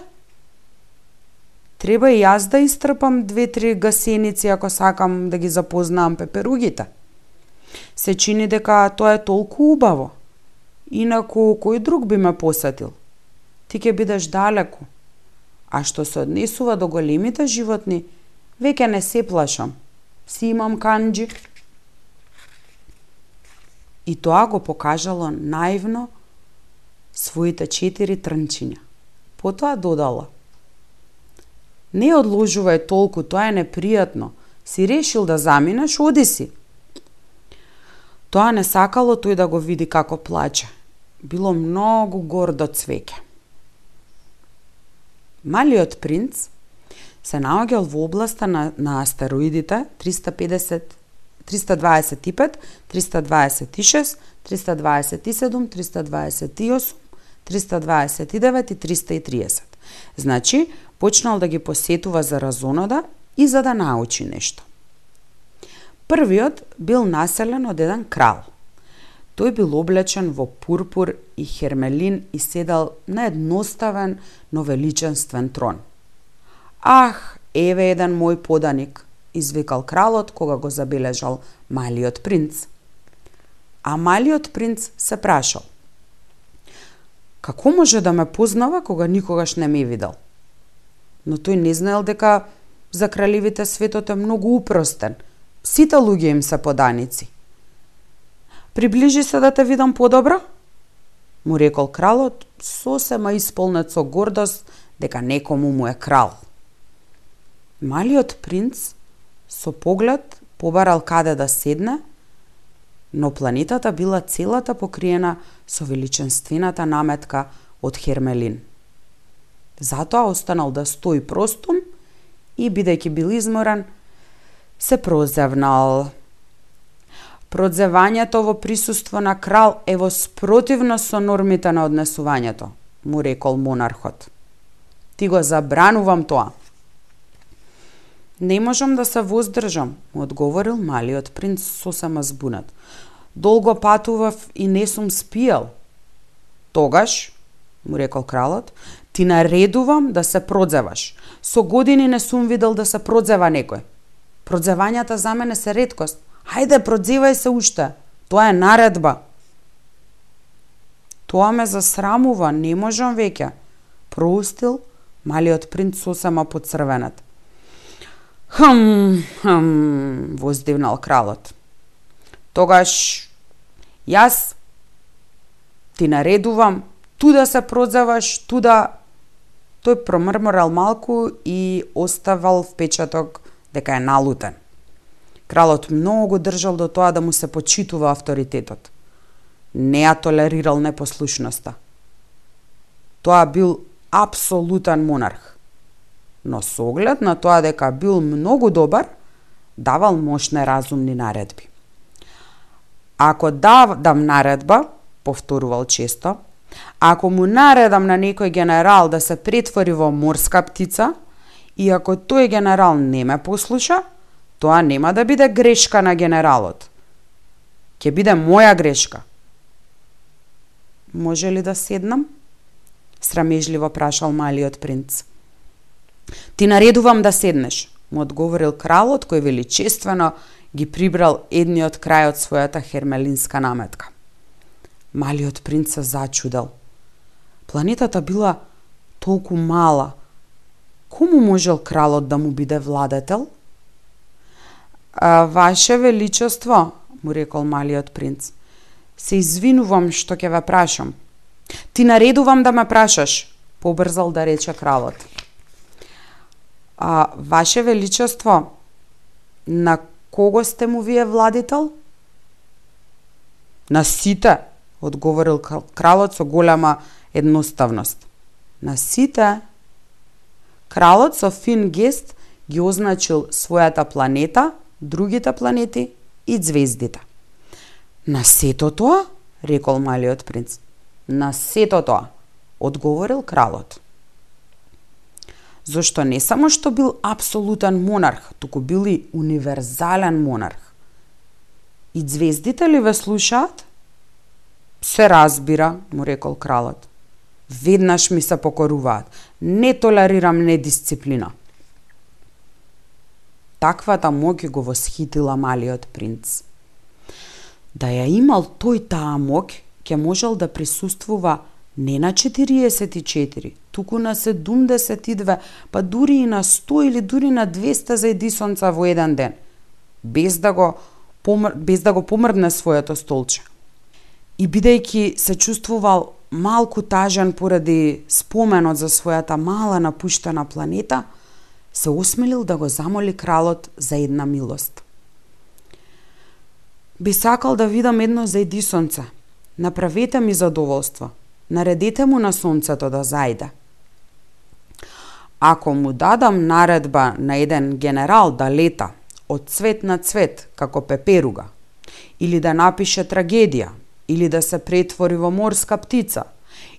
Треба и јас да истрпам две-три гасеници ако сакам да ги запознаам пеперугите. Се чини дека тоа е толку убаво. Инаку, кој друг би ме посетил? Ти ќе бидеш далеку. А што се однесува до големите животни, веќе не се плашам. Си имам канџи. И тоа го покажало наивно своите четири трнчиња. Потоа додала. Не одложувај толку, тоа е непријатно. Си решил да заминеш, оди си. Тоа не сакало тој да го види како плаче. Било многу гордо цвеќе. Малиот принц се наоѓал во областа на, на астероидите 350 325, 326, 327, 328, 329 и 330. Значи, почнал да ги посетува за разонода и за да научи нешто. Првиот бил населен од еден крал – Тој бил облечен во пурпур и хермелин и седал на едноставен, но величенствен трон. Ах, еве еден мој поданик, извикал кралот кога го забележал малиот принц. А малиот принц се прашал. Како може да ме познава кога никогаш не ме видел? Но тој не знаел дека за кралевите светот е многу упростен. Сите луѓе им се поданици. Приближи се да те видам подобро? Му рекол кралот, сосема исполнет со гордост дека некому му е крал. Малиот принц со поглед побарал каде да седне, но планетата била целата покриена со величенствената наметка од Хермелин. Затоа останал да стои простум и, бидејќи бил изморен, се прозевнал Продзевањето во присуство на крал е во спротивно со нормите на однесувањето, му рекол монархот. Ти го забранувам тоа. Не можам да се воздржам, му одговорил малиот принц сосема збунат. Долго патував и не сум спијал. Тогаш, му рекол кралот, ти наредувам да се продзеваш. Со години не сум видел да се продзева некој. Продзевањата за мене се редкост, Хајде, продзевај се уште. Тоа е наредба. Тоа ме засрамува, не можам веќе. Проустил малиот принц сосема подцрвенат. Хм, хм, воздивнал кралот. Тогаш јас ти наредувам ту да се прозаваш, ту да... Тој промрморал малку и оставал впечаток дека е налутен. Кралот многу држал до тоа да му се почитува авторитетот. Не ја толерирал непослушноста. Тоа бил апсолутен монарх. Но со оглед на тоа дека бил многу добар, давал мощне разумни наредби. Ако давам наредба, повторувал често, ако му наредам на некој генерал да се претвори во морска птица, и ако тој генерал не ме послуша, тоа нема да биде грешка на генералот. Ке биде моја грешка. Може ли да седнам? Срамежливо прашал малиот принц. Ти наредувам да седнеш, му одговорил кралот кој величествено ги прибрал едниот крај од својата хермелинска наметка. Малиот принц се зачудел. Планетата била толку мала. Кому можел кралот да му биде владетел? А, ваше величество, му рекол малиот принц, се извинувам што ќе ве прашам. Ти наредувам да ме прашаш, побрзал да рече кралот. А, ваше величество, на кого сте му вие владител? На сите, одговорил кралот со голема едноставност. На сите? Кралот со фин гест ги означил својата планета, другите планети и звездите. На сето тоа, рекол малиот принц. На сето тоа, одговорил кралот. Зошто не само што бил апсолутен монарх, туку бил и универзален монарх. И звездите ли ве слушаат? Се разбира, му рекол кралот. Веднаш ми се покоруваат. Не толерирам недисциплина. Таквата моќ го восхитила малиот принц. Да ја имал тој таа моќ, ќе можел да присуствува не на 44, туку на 72, па дури и на 100 или дури на 200 за едисонца во еден ден, без да го, помр... без да го помрдне своето столче. И бидејќи се чувствувал малку тажен поради споменот за својата мала напуштена планета, се осмелил да го замоли кралот за една милост. Би сакал да видам едно заедисонце. Направете ми задоволство. Наредете му на сонцето да зајде. Ако му дадам наредба на еден генерал да лета од цвет на цвет како пеперуга, или да напише трагедија, или да се претвори во морска птица,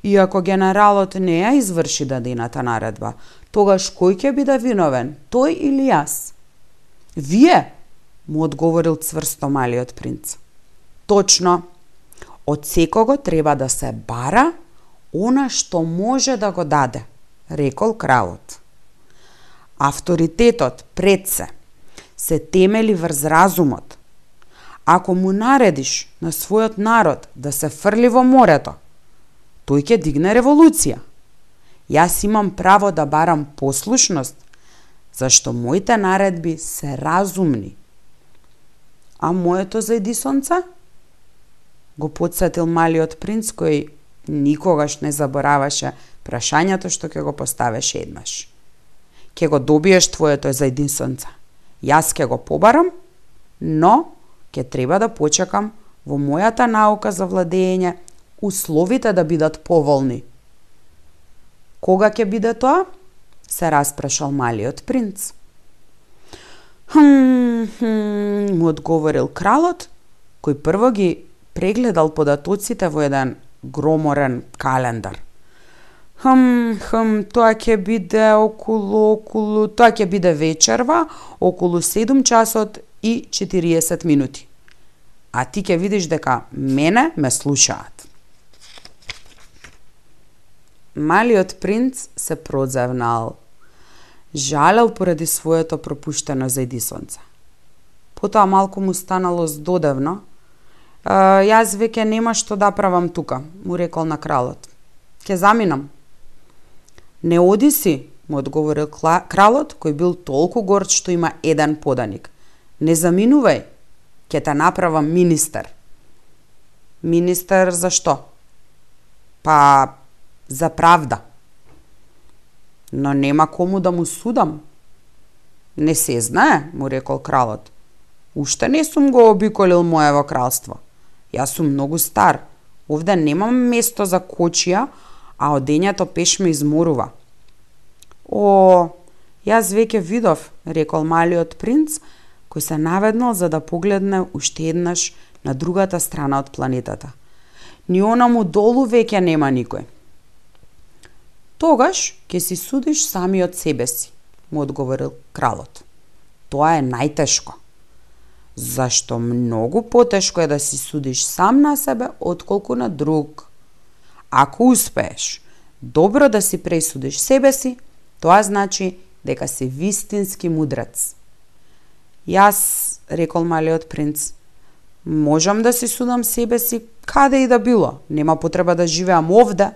и ако генералот не ја изврши дадената наредба, тогаш кој ќе биде виновен, тој или јас? Вие, му одговорил цврсто малиот принц. Точно, од секого треба да се бара она што може да го даде, рекол кралот. Авторитетот пред се се темели врз разумот. Ако му наредиш на својот народ да се фрли во морето, тој ќе дигне револуција. Јас имам право да барам послушност, зашто моите наредби се разумни. А моето за Едисонца? Го подсетил малиот принц кој никогаш не забораваше прашањето што ќе го поставеш еднаш. Ке го добиеш твоето за Едисонца. Јас ќе го побарам, но ќе треба да почекам во мојата наука за владење условите да бидат поволни. Кога ќе биде тоа? се распрашал малиот принц. Хм, хм, му одговорил кралот, кој прво ги прегледал податоците во еден громорен календар. Хм, хм, тоа ќе биде околу, околу, тоа ќе биде вечерва, околу 7 часот и 40 минути. А ти ќе видиш дека мене ме слушаат. Малиот принц се продзевнал. Жалел поради своето пропуштено зајди сонце. Потоа малку му станало здодевно. Јас веќе нема што да правам тука, му рекол на кралот. Ке заминам. Не оди си, му одговорил кралот, кој бил толку горд што има еден поданик. Не заминувај, ќе те направам министер. Министер за што? Па, за правда. Но нема кому да му судам. Не се знае, му рекол кралот. Уште не сум го обиколил моево кралство. Јас сум многу стар. Овде немам место за кочија, а одењето пеш ме изморува. О, јас веќе видов, рекол малиот принц, кој се наведнал за да погледне уште еднаш на другата страна од планетата. Ни онаму долу веќе нема никој. Тогаш ќе си судиш самиот себе си, му одговорил кралот. Тоа е најтешко. Зашто многу потешко е да си судиш сам на себе отколку на друг. Ако успееш добро да си пресудиш себе си, тоа значи дека си вистински мудрец. Јас, рекол малиот принц, можам да си судам себе си каде и да било. Нема потреба да живеам овде.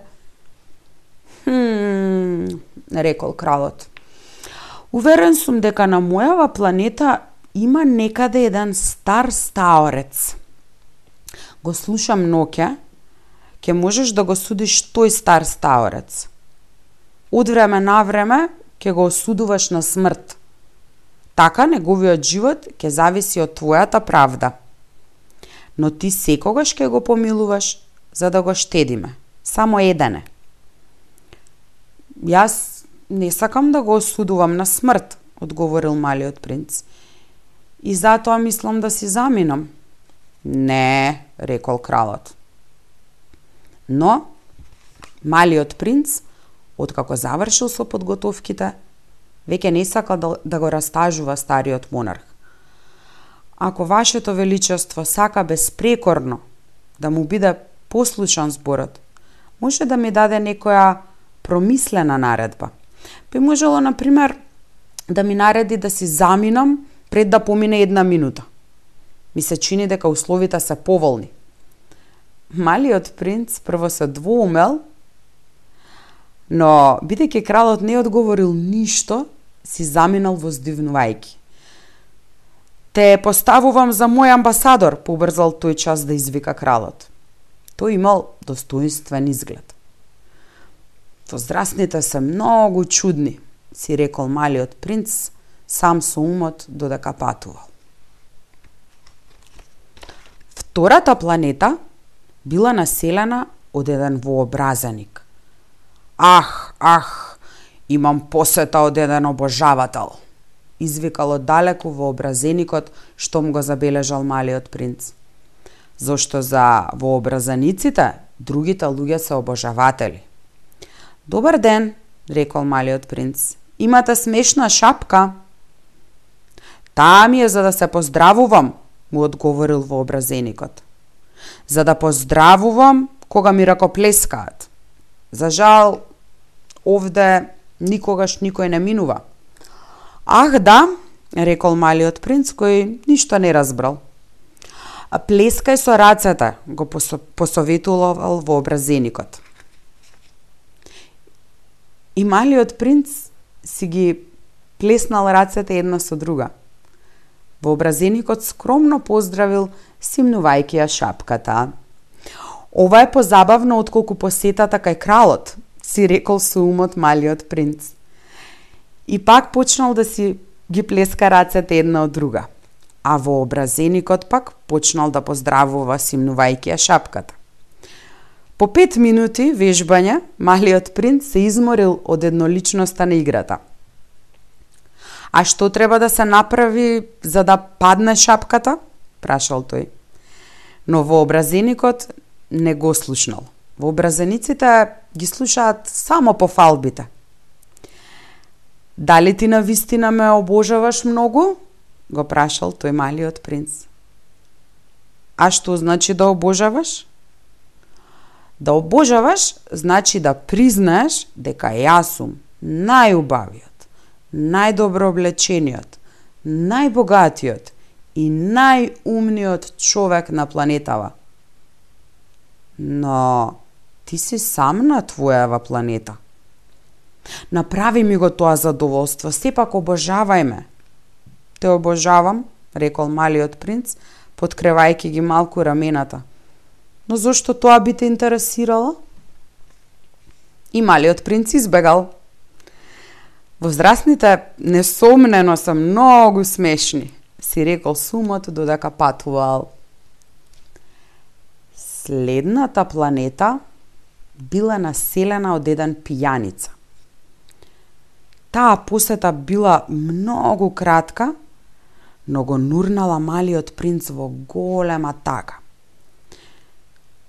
Хм, рекол кралот. Уверен сум дека на мојава планета има некаде еден стар стаорец. Го слушам ноќе, ќе можеш да го судиш тој стар стаорец. Од време на време ќе го осудуваш на смрт. Така неговиот живот ќе зависи од твојата правда. Но ти секогаш ќе го помилуваш за да го штедиме. Само едене. Јас не сакам да го осудувам на смрт, одговорил малиот принц и затоа мислам да си заминам. Не, рекол кралот. Но, малиот принц, откако завршил со подготовките, веќе не сакал да, да го растажува стариот монарх. Ако вашето величество сака безпрекорно да му биде послушан зборот, може да ми даде некоја промислена наредба. Би можело, например, да ми нареди да си заминам пред да помине една минута. Ми се чини дека условите се поволни. Малиот принц прво се двоумел, но бидејќи кралот не одговорил ништо, си заминал воздивнувајки. Те поставувам за мој амбасадор, побрзал тој час да извика кралот. Тој имал достоинствен изглед. Возрастните се многу чудни, си рекол малиот принц, сам со умот додека патувал. Втората планета била населена од еден вообразеник. Ах, ах, имам посета од еден обожавател, извикал од далеку вообразеникот што му го забележал малиот принц. Зошто за вообразаниците другите луѓе се обожаватели. Добар ден, рекол малиот принц. Имате смешна шапка. Таа ми е за да се поздравувам, му одговорил вообразеникот. За да поздравувам кога ми ракоплескаат. За жал, овде никогаш никој не минува. Ах да, рекол малиот принц кој ништо не разбрал. А плескај со рацете, го посоветувал вообразеникот. И малиот принц си ги плеснал рацете една со друга – Вообразеникот скромно поздравил, симнувајќи ја шапката. Ова е позабавно отколку посетата кај кралот, си рекол со умот малиот принц. И пак почнал да си ги плеска рацете една од друга. А вообразеникот пак почнал да поздравува симнувајќи ја шапката. По пет минути вежбање, малиот принц се изморил од едноличноста на играта – А што треба да се направи за да падне шапката? прашал тој. Но вообразеникот не го слушнал. Вообразениците ги слушаат само по фалбите. Дали ти на вистина ме обожаваш многу? го прашал тој малиот принц. А што значи да обожаваш? Да обожаваш значи да признаеш дека јас сум најубавиот најдобро облечениот, најбогатиот и најумниот човек на планетава. Но ти си сам на твојава планета. Направи ми го тоа задоволство, сепак обожавај ме. Те обожавам, рекол малиот принц, подкревајќи ги малку рамената. Но зошто тоа би те интересирало? И малиот принц избегал. Возрастните несомнено се многу смешни, си рекол сумот додека патувал. Следната планета била населена од еден пијаница. Таа посета била многу кратка, но го нурнала малиот принц во голема тага.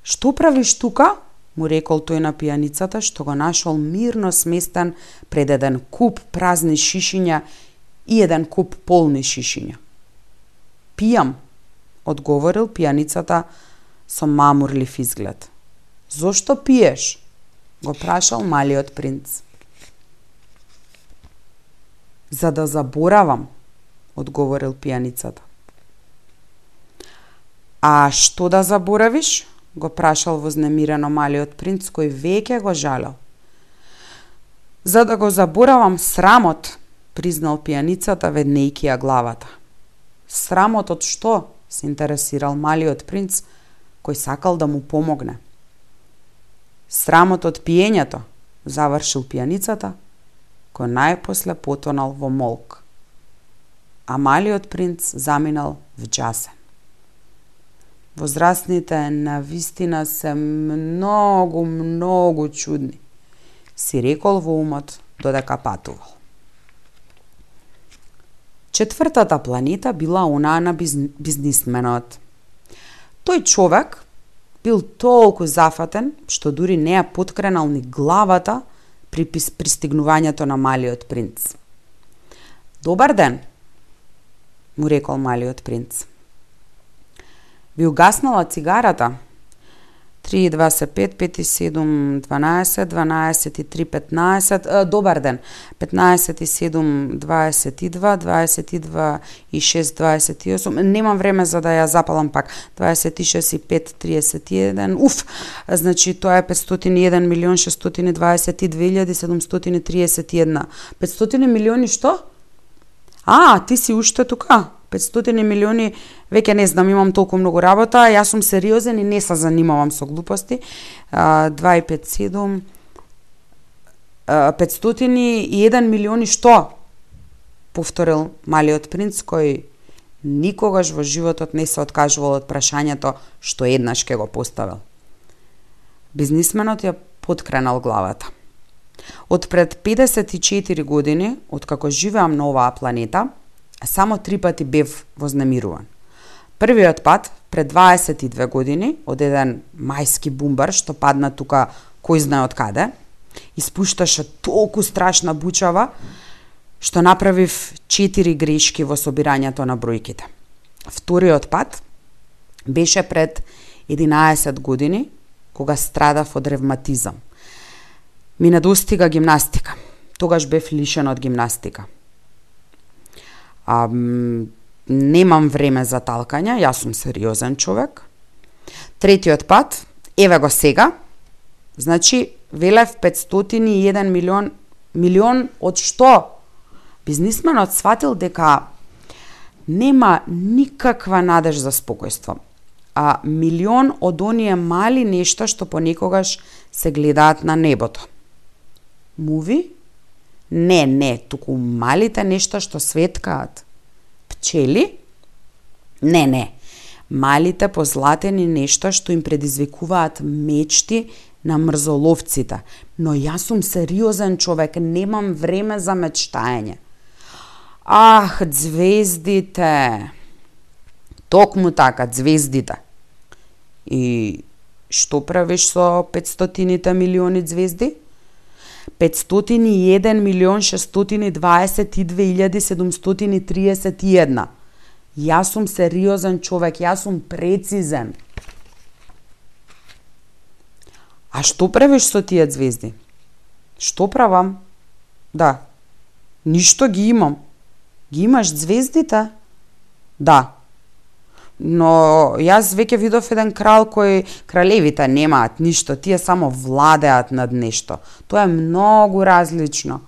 Што правиш тука? Му рекол тој на пијаницата, што го нашол мирно сместен пред еден куп празни шишиња и еден куп полни шишиња. Пијам, одговорил пијаницата со мамурлив изглед. Зошто пиеш? го прашал малиот принц. За да заборавам, одговорил пијаницата. А што да заборавиш? Го прашал вознемирено малиот принц кој веќе го жалел. За да го заборавам срамот, признал пијаницата веднејќи ја главата. Срамот од што? се интересирал малиот принц, кој сакал да му помогне. Срамот од пиењето, завршил пијаницата, кој најпосле потонал во молк. А малиот принц заминал в джасен. Возрастните на вистина се многу, многу чудни, си рекол во умот додека патувал. Четвртата планета била онаа на бизнисменот. Тој човек бил толку зафатен што дури не ја подкренал ни главата при пристигнувањето на малиот принц. Добар ден, му рекол малиот принц ви угаснала цигарата? 3, 2, 5, 5 и 7, 12, 12 и 3, 15, добар ден, 15 и 7, 22, 22 и 6, 28, немам време за да ја запалам пак, 26 и 5, 31, уф, значи тоа е 501 милион 622 731, 500 милиони што? А, ти си уште тука? 500 милиони, веќе не знам, имам толку многу работа, јас сум сериозен и не се занимавам со глупости. 2,57 501 милиони што? Повторил малиот принц кој никогаш во животот не се откажувал од прашањето што еднаш ке го поставил. Бизнисменот ја подкренал главата. Од пред 54 години, откако живеам на оваа планета, само три пати бев вознемируван. Првиот пат, пред 22 години, од еден мајски бумбар што падна тука кој знае од каде, испушташе толку страшна бучава, што направив четири грешки во собирањето на бројките. Вториот пат беше пред 11 години, кога страдав од ревматизам. Ми недостига гимнастика. Тогаш бев лишен од гимнастика а, немам време за талкања, јас сум сериозен човек. Третиот пат, еве го сега, значи велев 501 милион, милион од што? Бизнисменот сватил дека нема никаква надеж за спокојство. А милион од оние мали нешта што понекогаш се гледаат на небото. Муви Не, не, туку малите нешта што светкаат. Пчели? Не, не. Малите позлатени нешта што им предизвикуваат мечти на мрзоловците. Но јас сум сериозен човек, немам време за мечтање. Ах, звездите! Токму така, звездите. И што правиш со 500 милиони звезди? 501 милион 622.731. Јас сум сериозен човек, јас сум прецизен. А што правиш со тие звезди? Што правам? Да. Ништо ги имам. Ги имаш звездите? Да. Но јас веќе видов еден крал кој кралевите немаат ништо, тие само владеат над нешто. Тоа е многу различно.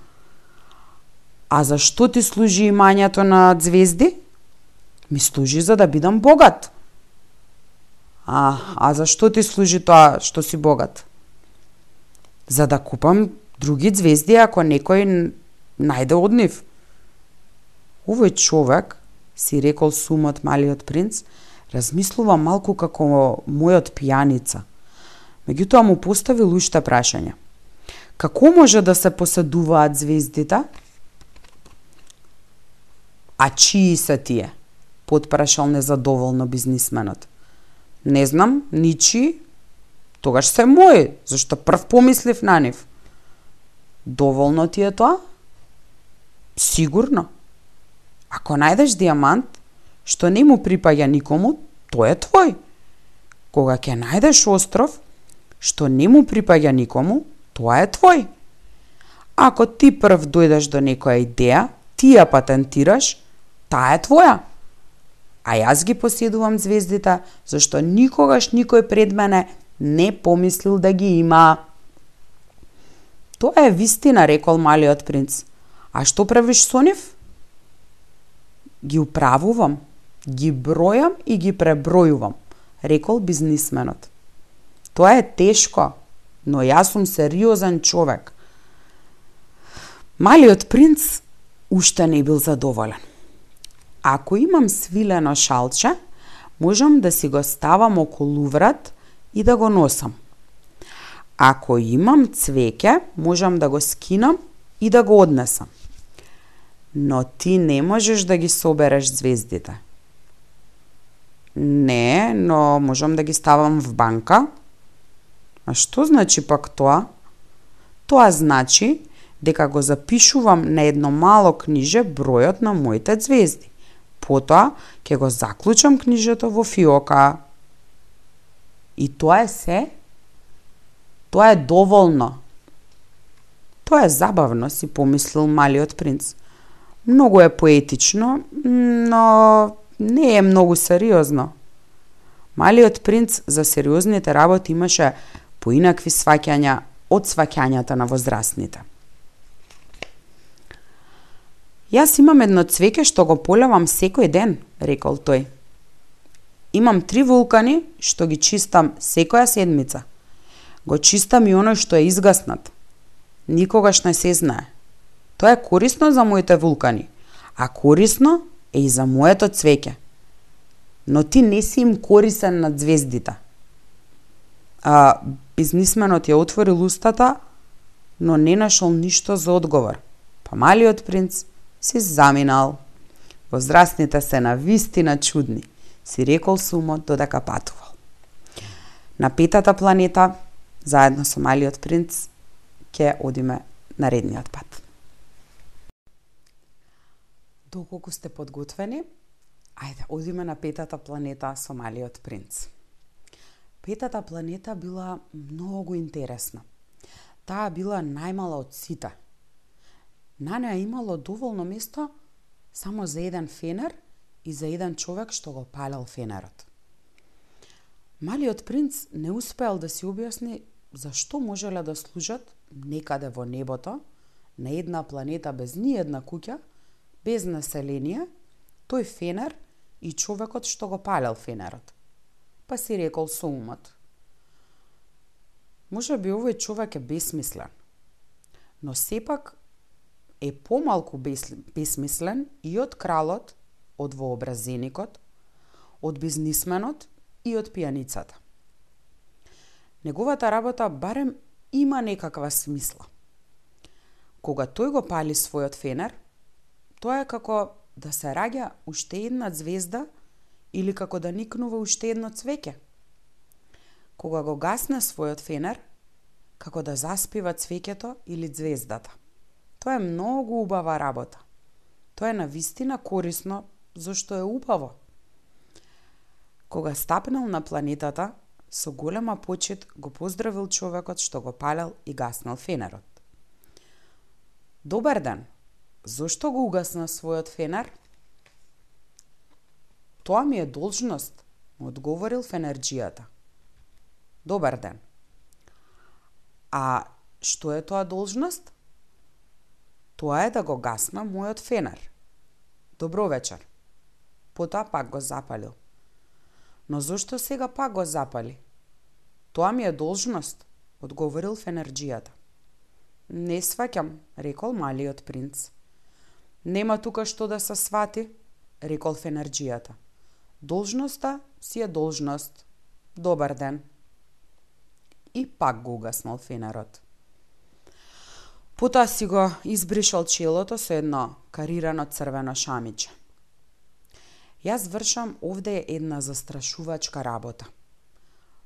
А зашто ти служи имањето на звезди? Ми служи за да бидам богат. А, а зашто ти служи тоа што си богат? За да купам други звезди ако некој најде од нив. Овој човек, си рекол сумот малиот принц, размислува малку како мојот пијаница. Меѓутоа му поставил уште прашање. Како може да се поседуваат звездите? А чии се тие? Подпрашал незадоволно бизнисменот. Не знам, ничи. Тогаш се мои, зашто прв помислив на нив. Доволно ти е тоа? Сигурно. Ако најдеш диамант, што не му припаѓа никому, тој е твој. Кога ќе најдеш остров, што не му припаѓа никому, тоа е твој. Ако ти прв дојдеш до некоја идеја, ти ја патентираш, таа е твоја. А јас ги поседувам звездите, зашто никогаш никој пред мене не помислил да ги има. Тоа е вистина, рекол малиот принц. А што правиш со нив? Ги управувам, ги бројам и ги пребројувам, рекол бизнисменот. Тоа е тешко, но јас сум сериозен човек. Малиот принц уште не бил задоволен. Ако имам свилено шалче, можам да си го ставам околу врат и да го носам. Ако имам цвеќе, можам да го скинам и да го однесам но ти не можеш да ги собереш звездите. Не, но можам да ги ставам в банка. А што значи пак тоа? Тоа значи дека го запишувам на едно мало книже бројот на моите звезди. Потоа ќе го заклучам книжето во фиока. И тоа е се? Тоа е доволно. Тоа е забавно, си помислил малиот принц. Многу е поетично, но не е многу сериозно. Малиот принц за сериозните работи имаше поинакви сваќања од сваќањата на возрастните. Јас имам едно цвеќе што го полевам секој ден, рекол тој. Имам три вулкани што ги чистам секоја седмица. Го чистам и оној што е изгаснат. Никогаш не се знае. Тоа е корисно за моите вулкани, а корисно е и за моето цвеќе. Но ти не си им корисен на звездите. А, бизнисменот ја отворил устата, но не нашол ништо за одговор. Па малиот принц си заминал. Возрастните се на вистина чудни, си рекол сумот додека патувал. На петата планета, заедно со малиот принц, ќе одиме на редниот пат. Доколку сте подготвени, ајде, одиме на петата планета со малиот принц. Петата планета била многу интересна. Таа била најмала од сите. На неа имало доволно место само за еден фенер и за еден човек што го палел фенерот. Малиот принц не успеал да си објасни зашто можеле да служат некаде во небото, на една планета без ни една куќа, без население, тој фенер и човекот што го палел фенерот. Па си рекол со умот. Може би овој човек е бесмислен, но сепак е помалку бесмислен и од кралот, од вообразеникот, од бизнисменот и од пијаницата. Неговата работа барем има некаква смисла. Кога тој го пали својот фенер, Тоа е како да се раѓа уште една звезда или како да никнува уште едно цвеќе. Кога го гасне својот фенер, како да заспива цвеќето или звездата. Тоа е многу убава работа. Тоа е на вистина корисно, зашто е убаво. Кога стапнал на планетата, со голема почет го поздравил човекот што го палел и гаснал фенерот. Добар ден, Зошто го угасна својот фенер? Тоа ми е должност, одговорил фенерџијата. Добар ден. А што е тоа должност? Тоа е да го гасна мојот фенер. Добро вечер. Потоа пак го запалил. Но зошто сега пак го запали? Тоа ми е должност, одговорил фенерџијата. Не сваќам, рекол малиот принц. Нема тука што да се свати, рекол Фенерджијата. Должноста си е должност. Добар ден. И пак го угаснал фенерот. Потоа си го избришал челото со едно карирано црвено шамиче. Јас вршам овде една застрашувачка работа.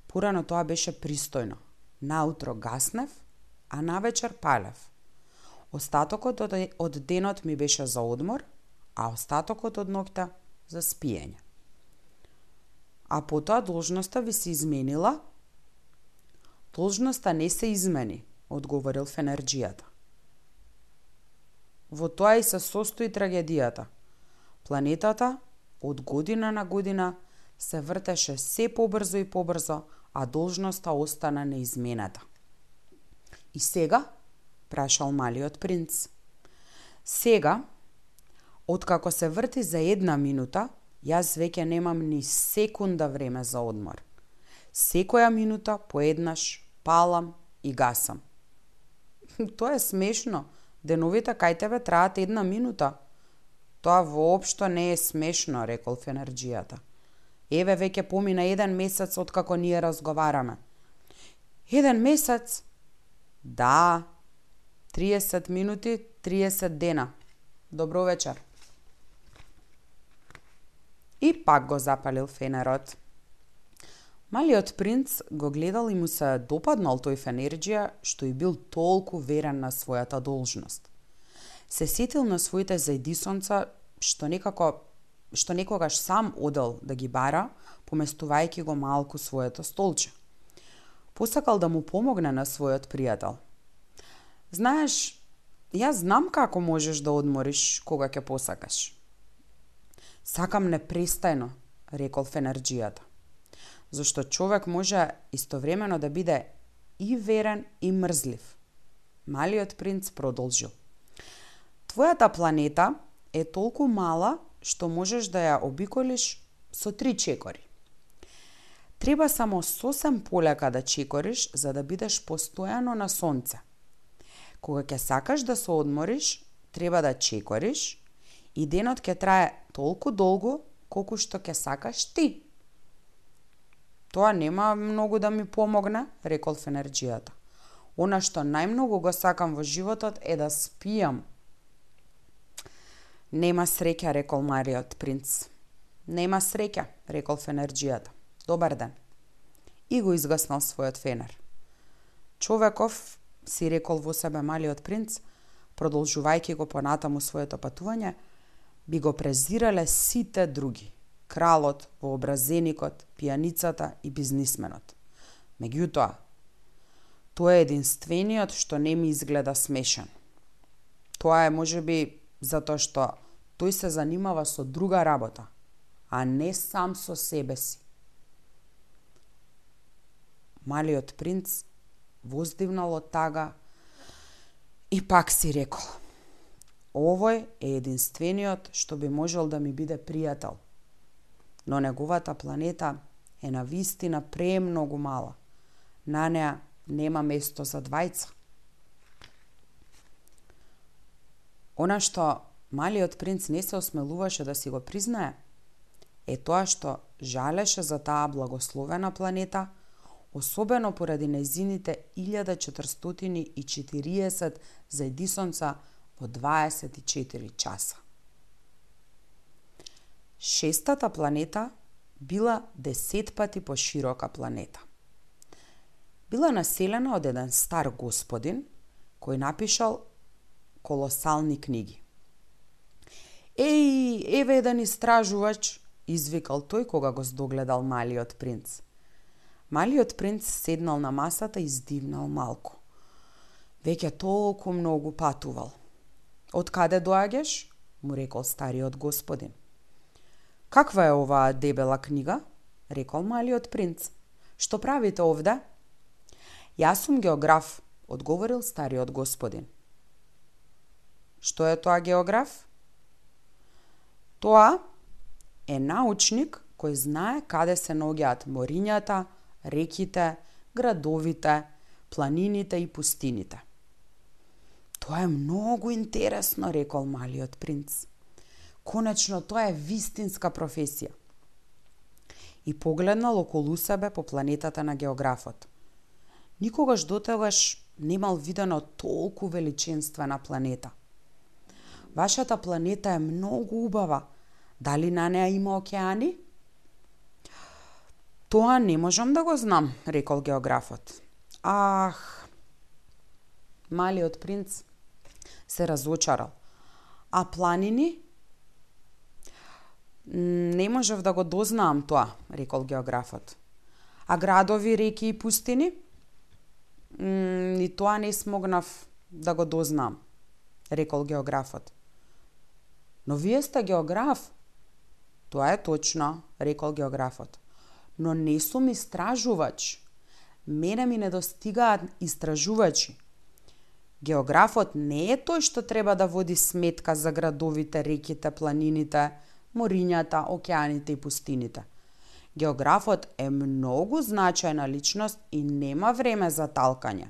Порано тоа беше пристојно. Наутро гаснев, а навечер палев. Остатокот од, од денот ми беше за одмор, а остатокот од ноќта за спиење. А потоа должноста ви се изменила? Должноста не се измени, одговорил Фенерджијата. Во тоа и се состои трагедијата. Планетата од година на година се вртеше се побрзо и побрзо, а должноста остана неизмената. И сега? Прашал малиот принц. Сега, откако се врти за една минута, јас веќе немам ни секунда време за одмор. Секоја минута поеднаш палам и гасам. <laughs> Тоа е смешно, Деновите кај тебе траат една минута. Тоа воопшто не е смешно, рекол Фенерджијата. Еве веќе помина еден месец откако ние разговараме. Еден месец? Да. 30 минути, 30 дена. Добро вечер. И пак го запалил фенерот. Малиот принц го гледал и му се допаднал тој Фенерџија што и бил толку верен на својата должност. Се сетил на своите зајдисонца што некако што некогаш сам одел да ги бара, поместувајќи го малку своето столче. Посакал да му помогне на својот пријател. Знаеш, јас знам како можеш да одмориш кога ќе посакаш. Сакам непрестајно, рекол Фенерджијата. зашто човек може истовремено да биде и верен и мрзлив. Малиот принц продолжил. Твојата планета е толку мала што можеш да ја обиколиш со три чекори. Треба само сосем полека да чекориш за да бидеш постојано на сонце. Кога ќе сакаш да се одмориш, треба да чекориш и денот ќе трае толку долго колку што ќе сакаш ти. Тоа нема многу да ми помогне, рекол Фенерџијата. Она што најмногу го сакам во животот е да спијам. Нема среќа, рекол Мариот принц. Нема среќа, рекол Фенерџијата. Добар ден. И го изгаснал својот фенер. Човеков, си рекол во себе малиот принц, продолжувајќи го понатаму своето патување, би го презирале сите други кралот, вообразеникот, пијаницата и бизнисменот. Меѓутоа, тоа е единствениот што не ми изгледа смешен. Тоа е можеби затоа што тој се занимава со друга работа, а не сам со себе си. Малиот принц воздивнал од тага и пак си рекол. Овој е единствениот што би можел да ми биде пријател но неговата планета е на вистина премногу мала. На неа нема место за двајца. Она што малиот принц не се осмелуваше да си го признае, е тоа што жалеше за таа благословена планета, особено поради незините 1440 зајдисонца во 24 часа. Шестата планета била десет пати поширока планета. Била населена од еден стар господин кој напишал колосални книги. Еј, еве еден истражувач, извикал тој кога го здогледал малиот принц. Малиот принц седнал на масата и здивнал малку. Веќе толку многу патувал. Од каде доаѓаш? му рекол стариот господин. Каква е оваа дебела книга? рекол малиот принц. Што правите овде? Јас сум географ, одговорил стариот господин. Што е тоа географ? Тоа е научник кој знае каде се наоѓаат морињата, реките, градовите, планините и пустините. Тоа е многу интересно, рекол малиот принц. Конечно, тоа е вистинска професија. И погледнал околу себе по планетата на географот. Никогаш дотогаш немал видено толку величинствена планета. Вашата планета е многу убава. Дали на неа има океани? Тоа не можам да го знам, рекол географот. Ах, малиот принц се разочарал. А планини? Не можев да го дознаам тоа, рекол географот. А градови, реки и пустини? Ни тоа не смогнав да го дознам, рекол географот. Но вие сте географ. Тоа е точно, рекол географот. Но не сум истражувач. Мене ми недостигаат истражувачи. Географот не е тој што треба да води сметка за градовите, реките, планините, морињата, океаните и пустините. Географот е многу значајна личност и нема време за талкање.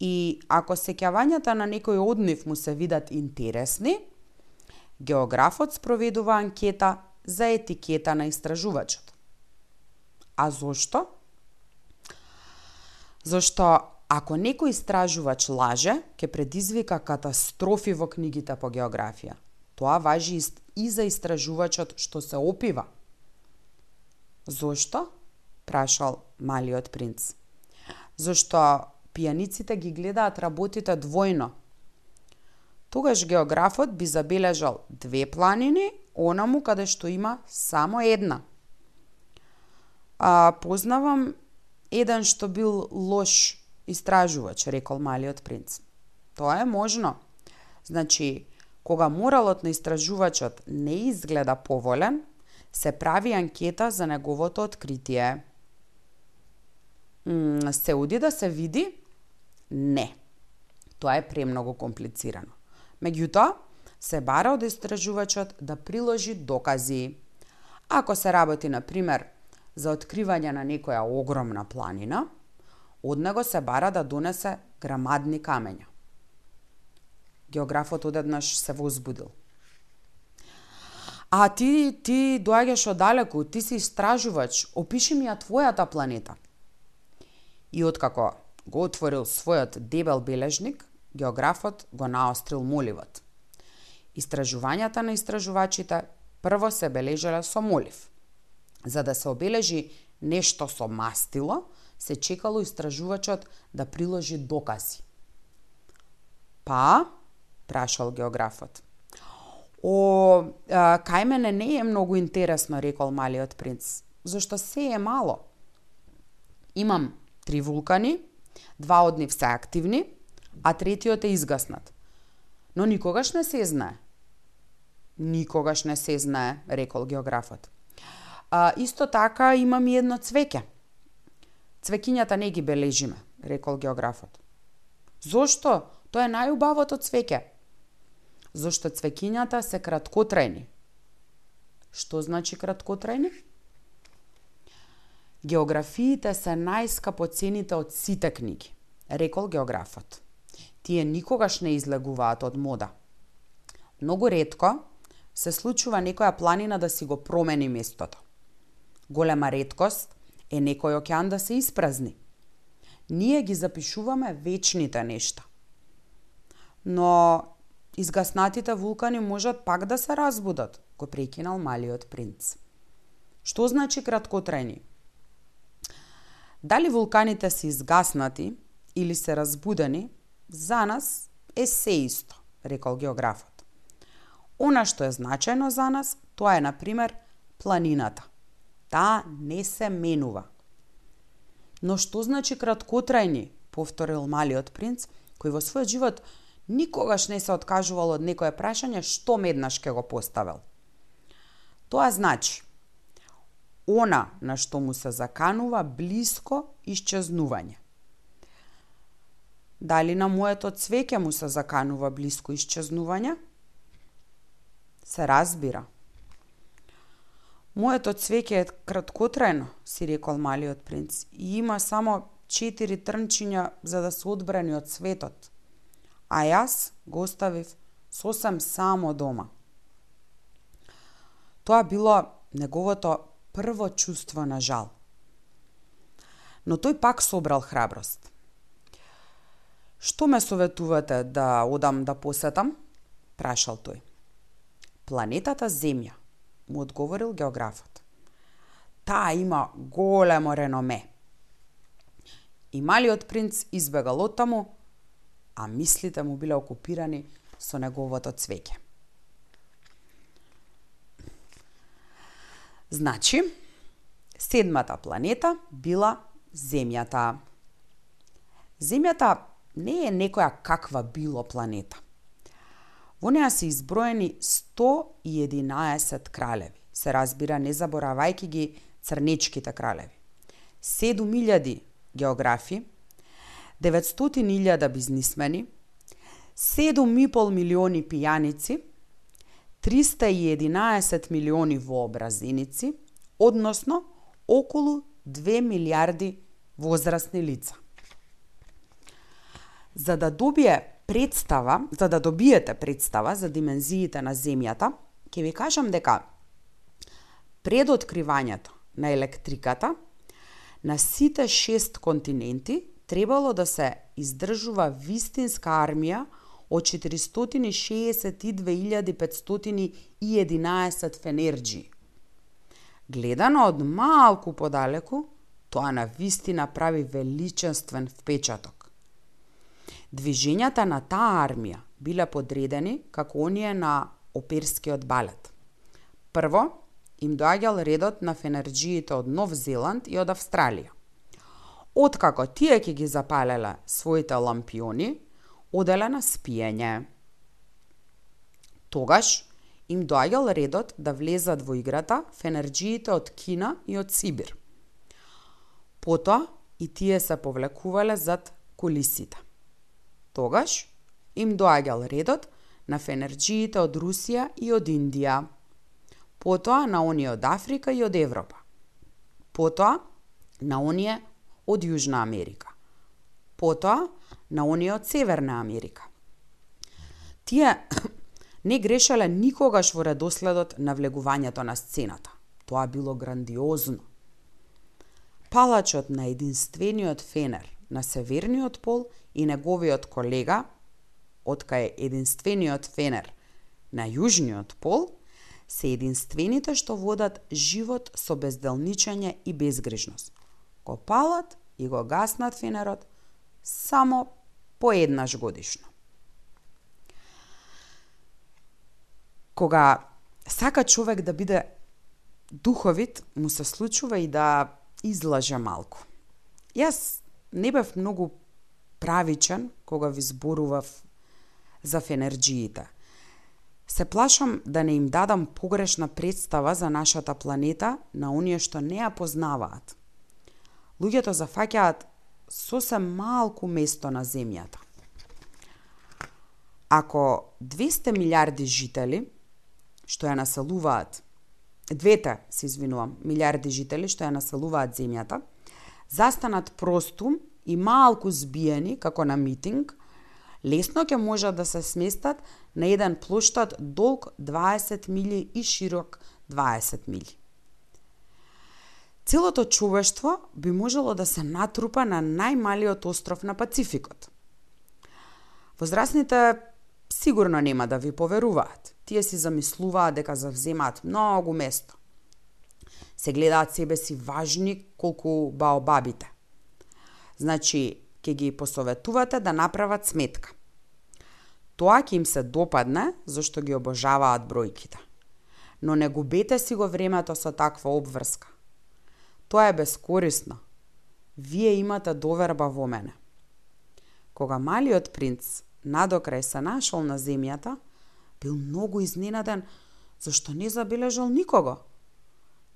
И ако сеќавањата на некој од нив му се видат интересни, географот спроведува анкета за етикета на истражувачот. А зошто? Зошто ако некој истражувач лаже, ќе предизвика катастрофи во книгите по географија. Тоа важи и за истражувачот што се опива. Зошто? прашал малиот принц. Зошто пијаниците ги гледаат работите двојно. Тогаш географот би забележал две планини, онаму каде што има само една. А познавам еден што бил лош истражувач, рекол малиот принц. Тоа е можно. Значи, Кога моралот на истражувачот не изгледа поволен, се прави анкета за неговото откритие. М се уди да се види? Не. Тоа е премногу комплицирано. Меѓутоа, се бара од истражувачот да приложи докази. Ако се работи, на пример, за откривање на некоја огромна планина, од него се бара да донесе грамадни камења. Географот одеднаш се возбудил. А ти, ти доаѓаш одалеку, ти си истражувач, опиши ми ја твојата планета. И откако го отворил својот дебел бележник, географот го наострил моливот. Истражувањата на истражувачите прво се бележеле со молив. За да се обележи нешто со мастило, се чекало истражувачот да приложи докази. Па, прашал географот. О, а, кај мене не е многу интересно, рекол малиот принц, зашто се е мало. Имам три вулкани, два од нив се активни, а третиот е изгаснат. Но никогаш не се знае. Никогаш не се знае, рекол географот. А, исто така имам и едно цвеќе. Цвекињата не ги бележиме, рекол географот. Зошто? Тоа е најубавото цвеќе Зошто цвекињата се краткотрајни. Што значи краткотрајни? Географиите се најскапоцените од сите книги, рекол географот. Тие никогаш не излегуваат од мода. Многу ретко се случува некоја планина да си го промени местото. Голема редкост е некој океан да се испразни. Ние ги запишуваме вечните нешта. Но изгаснатите вулкани можат пак да се разбудат, го прекинал малиот принц. Што значи краткотрајни? Дали вулканите се изгаснати или се разбудени, за нас е се исто, рекол географот. Она што е значајно за нас, тоа е, на пример, планината. Таа не се менува. Но што значи краткотрајни, повторил малиот принц, кој во својот живот никогаш не се откажувал од некое прашање што меднаш ке го поставил. Тоа значи, она на што му се заканува блиско исчезнување. Дали на моето цвеќе му се заканува блиско исчезнување? Се разбира. Моето цвеќе е краткотрајно, си рекол малиот принц, и има само четири трнчиња за да се одбрани од светот. А јас го оставив сосем само дома. Тоа било неговото прво чувство на жал. Но тој пак собрал храброст. Што ме советувате да одам да посетам? прашал тој. Планетата Земја, му одговорил географот. Таа има големо реноме. И малиот принц избегал од таму, а мислите му биле окупирани со неговото цвеќе. Значи, седмата планета била Земјата. Земјата не е некоја каква било планета. Во неа се изброени 111 кралеви. Се разбира, не заборавајки ги црнечките кралеви. 7000 географи, 900.000 бизнисмени, 7,5 милиони пијаници, 311 милиони вообразеници, односно околу 2 милиарди возрастни лица. За да добие представа, за да добиете представа за димензиите на земјата, ќе ви кажам дека пред откривањето на електриката, на сите шест континенти требало да се издржува вистинска армија од 462.511 фенерџи. Гледано од малку подалеку, тоа на вистина прави величествен впечаток. Движењата на таа армија биле подредени како оние на оперскиот балет. Прво, им доаѓал редот на фенерджиите од Нов Зеланд и од Австралија. Откако тие ќе ги запалеле своите лампиони, оделе на спиење. Тогаш им доаѓал редот да влезат во играта фенерджиите од Кина и од Сибир. Потоа и тие се повлекувале зад кулисите. Тогаш им доаѓал редот на фенерджиите од Русија и од Индија. Потоа на оние од Африка и од Европа. Потоа на оние од Јужна Америка. Потоа на оние од Северна Америка. Тие <clears throat> не грешеле никогаш во редоследот на влегувањето на сцената. Тоа било грандиозно. Палачот на единствениот фенер на северниот пол и неговиот колега, откај единствениот фенер на јужниот пол, се единствените што водат живот со безделничење и безгрижност. Го палат и го гаснат фенерот само поеднаш годишно. Кога сака човек да биде духовит, му се случува и да излаже малку. Јас не бев многу правичен кога ви зборував за фенерджиите. Се плашам да не им дадам погрешна представа за нашата планета на оние што не ја познаваат. Луѓето зафаќаат сосем малку место на земјата. Ако 200 милиарди жители што ја населуваат двете, се извинувам, милиарди жители што ја населуваат земјата, застанат простум и малку збиени како на митинг, лесно ќе можат да се сместат на еден плоштад долг 20 мили и широк 20 мили целото човештво би можело да се натрупа на најмалиот остров на Пацификот. Возрастните сигурно нема да ви поверуваат. Тие си замислуваат дека завземаат многу место. Се гледаат себе си важни колку баобабите. Значи, ќе ги посоветувате да направат сметка. Тоа ќе им се допадне, зашто ги обожаваат бројките. Но не губете си го времето со таква обврска. Тоа е бескорисно. Вие имате доверба во мене. Кога малиот принц надокрај се нашол на земјата, бил многу изненаден зашто не забележал никого.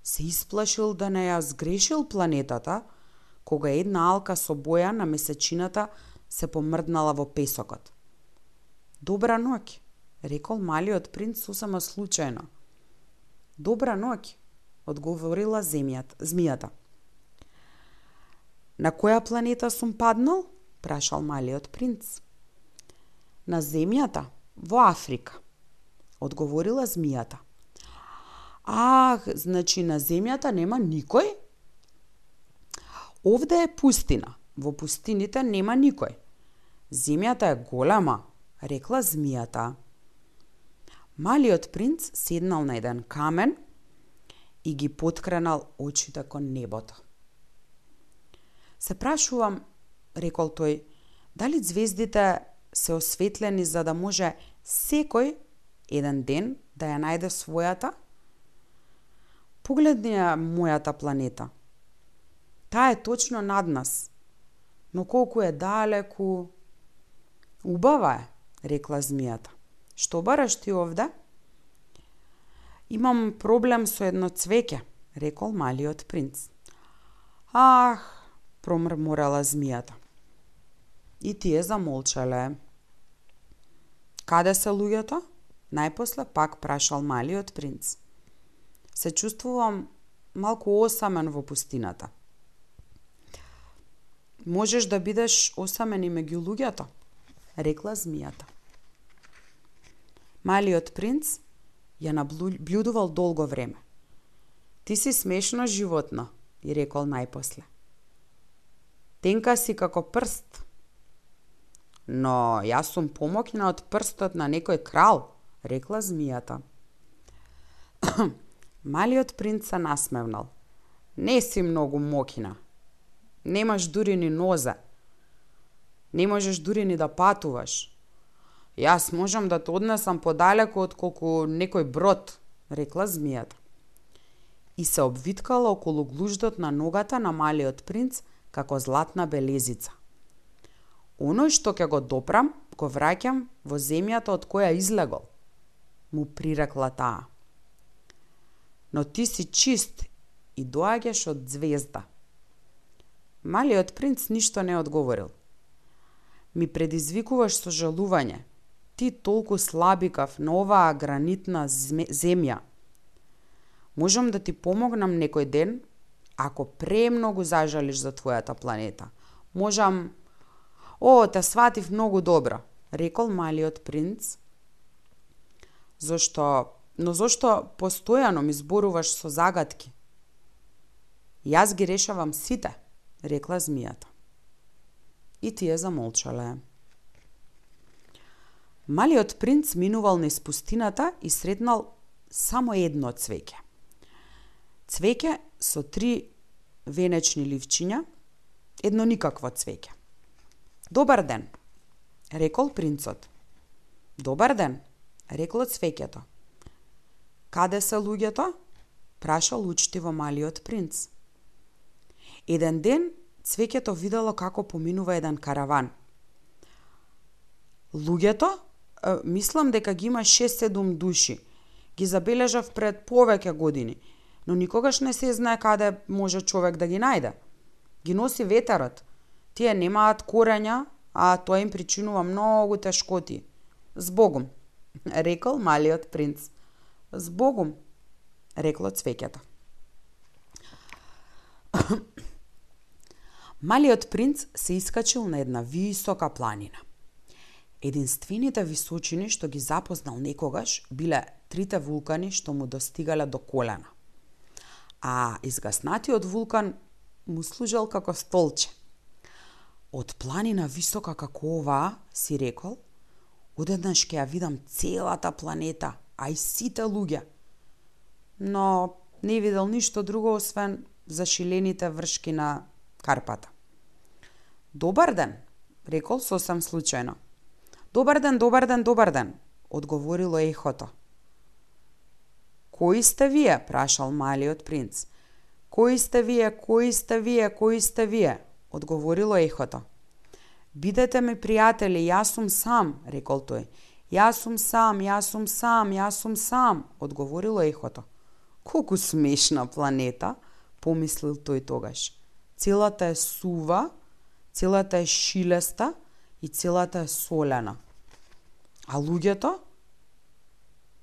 се исплашил да не ја сгрешил планетата, кога една алка со боја на месечината се помрднала во песокот. Добра ноќ, рекол малиот принц сосема случајно. Добра ноќ, одговорила земјата, змијата. На која планета сум паднал? прашал малиот принц. На земјата, во Африка, одговорила змијата. Ах, значи на земјата нема никој? Овде е пустина. Во пустините нема никој. Земјата е голема, рекла змијата. Малиот принц седнал на еден камен и ги подкренал очите кон небото. Се прашувам, рекол тој, дали звездите се осветлени за да може секој еден ден да ја најде својата? Погледни ја мојата планета. Таа е точно над нас. Но колку е далеку... Убава е, рекла змијата. Што бараш ти овде? Имам проблем со едно цвеќе, рекол малиот принц. Ах, промрморала змијата. И тие замолчале. Каде се луѓето? Најпосле пак прашал малиот принц. Се чувствувам малку осамен во пустината. Можеш да бидеш осамен и меѓу луѓето, рекла змијата. Малиот принц ја наблюдувал долго време. Ти си смешно животно, и рекол најпосле. Тенка си како прст. Но јас сум помокна од прстот на некој крал, рекла змијата. <clears throat> Малиот принц се насмевнал. Не си многу мокина. Немаш дури ни ноза. Не можеш дури ни да патуваш. Јас можам да те однесам подалеку од колку некој брод, рекла змијата. И се обвиткала околу глуждот на ногата на малиот принц како златна белезица. Оној што ќе го допрам, го враќам во земјата од која излегол, му прирекла таа но ти си чист и доаѓаш од звезда. Малиот принц ништо не одговорил. Ми предизвикуваш со жалување. Ти толку слабикав на оваа гранитна земја. Можам да ти помогнам некој ден, ако премногу зажалиш за твојата планета. Можам... О, те сватив многу добро, рекол малиот принц, Зошто, но зошто постојано ми зборуваш со загадки? Јас ги решавам сите, рекла змијата. И тие замолчале. Малиот принц минувал низ пустината и сретнал само едно цвеќе. Цвеќе со три венечни ливчиња, едно никакво цвеќе. Добар ден, рекол принцот. Добар ден, рекло цвеќето. Каде се луѓето? Прашал учтиво малиот принц. Еден ден цвеќето видело како поминува еден караван. Луѓето, мислам дека ги има 6-7 души. Ги забележав пред повеќе години, но никогаш не се знае каде може човек да ги најде. Ги носи ветерот. Тие немаат корења, а тоа им причинува многу тешкоти. Збогом, <laughs> рекол малиот принц. С Богом, рекло цвеќето. Малиот принц се искачил на една висока планина. Единствените височини што ги запознал некогаш биле трите вулкани што му достигале до колена. А изгаснатиот вулкан му служел како столче. Од планина висока како оваа, си рекол, одеднаш ќе ја видам целата планета а и сите луѓе. Но не видел ништо друго освен зашилените вршки на карпата. Добар ден, рекол сосем случајно. Добар ден, добар ден, добар ден, одговорило ехото. Кои сте вие? прашал малиот принц. Кои сте вие, кои сте вие, кои сте вие? одговорило ехото. Бидете ми пријатели, јас сум сам, рекол тој. Јас сум сам, јас сум сам, јас сум сам, одговорило ехото. Колку смешна планета, помислил тој тогаш. Целата е сува, целата е шилеста и целата е солена. А луѓето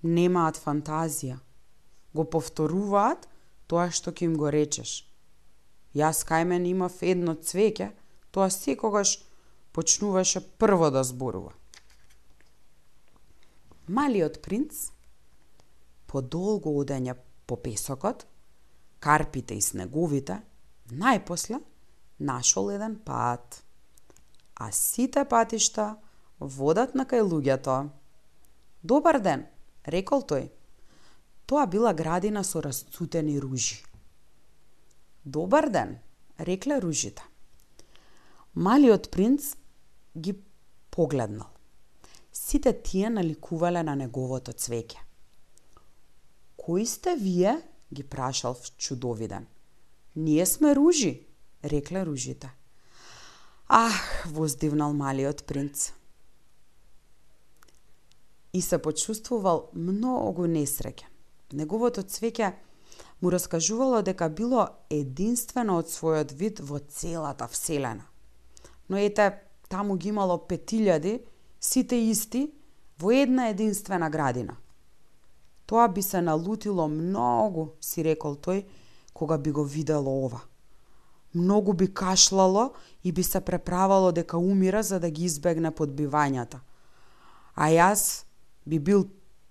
немаат фантазија. Го повторуваат тоа што ќе им го речеш. Јас кај мен имав едно цвеќе, тоа секогаш почнуваше прво да зборува. Малиот принц подолго одење по песокот, карпите и снеговите, најпосле нашол еден пат. А сите патишта водат на кај луѓето. Добар ден, рекол тој. Тоа била градина со расцутени ружи. Добар ден, рекле ружите. Малиот принц ги погледнал. Сите тие наликувале на неговото цвеќе. Кои сте вие? ги прашал чудовиден. Ние сме ружи, рекле ружите. Ах, воздивнал малиот принц. И се почувствувал многу несреќен. Неговото цвеќе му раскажувало дека било единствено од својот вид во целата вселена. Но ете, таму ги имало петилјади, сите исти, во една единствена градина. Тоа би се налутило многу, си рекол тој, кога би го видело ова. Многу би кашлало и би се преправало дека умира за да ги избегне подбивањата. А јас би бил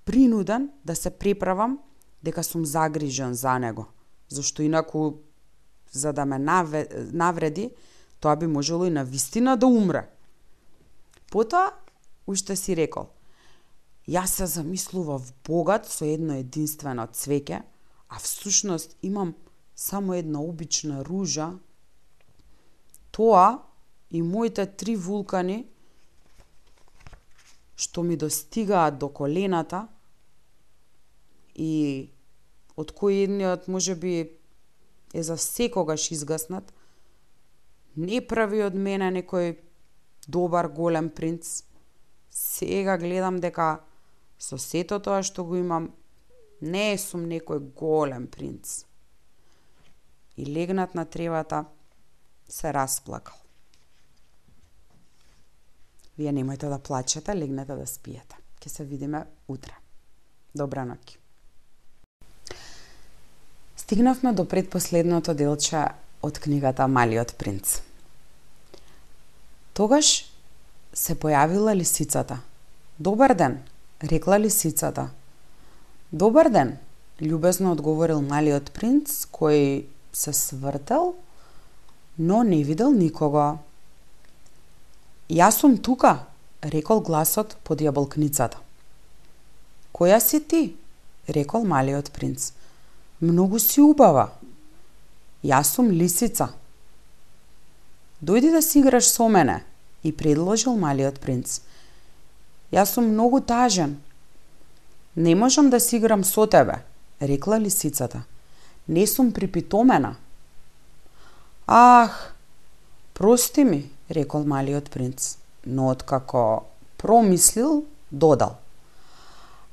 принуден да се преправам дека сум загрижен за него, зашто инаку за да ме навреди, тоа би можело и на вистина да умре. Потоа, уште си рекол, јас се замислував богат со едно единствено цвеќе, а всушност имам само една обична ружа, тоа и моите три вулкани што ми достигаат до колената и од кој едниот може би е за секогаш изгаснат, не прави од мене некој добар голем принц. Сега гледам дека со сето тоа што го имам, не сум некој голем принц. И легнат на тревата, се расплакал. Вие немојте да плачете, легнете да спиете. Ке се видиме утре. Добра ноќ. Стигнавме до предпоследното делче од книгата Малиот принц. Тогаш се појавила лисицата. Добар ден, рекла лисицата. Добар ден, љубезно одговорил малиот принц, кој се свртел, но не видел никого. Јас сум тука, рекол гласот под јаболкницата. Која си ти? рекол малиот принц. Многу си убава. Јас сум лисица. Дојди да си играш со мене, и предложил малиот принц. Јас сум многу тажен. Не можам да си играм со тебе, рекла лисицата. Не сум припитомена. Ах, прости ми, рекол малиот принц, но откако промислил, додал.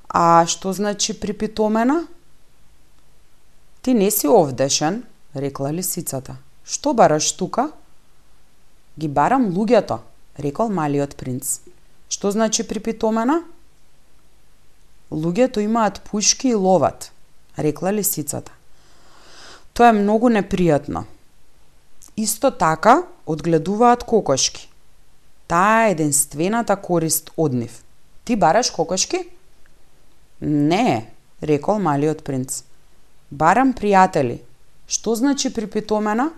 А што значи припитомена? Ти не си овдешен, рекла лисицата. Што бараш тука? Ги барам луѓето, рекол малиот принц. Што значи припитомена? Луѓето имаат пушки и ловат, рекла лисицата. Тоа е многу непријатно. Исто така одгледуваат кокошки. Таа е единствената корист од нив. Ти бараш кокошки? Не, рекол малиот принц. Барам пријатели. Што значи припитомена?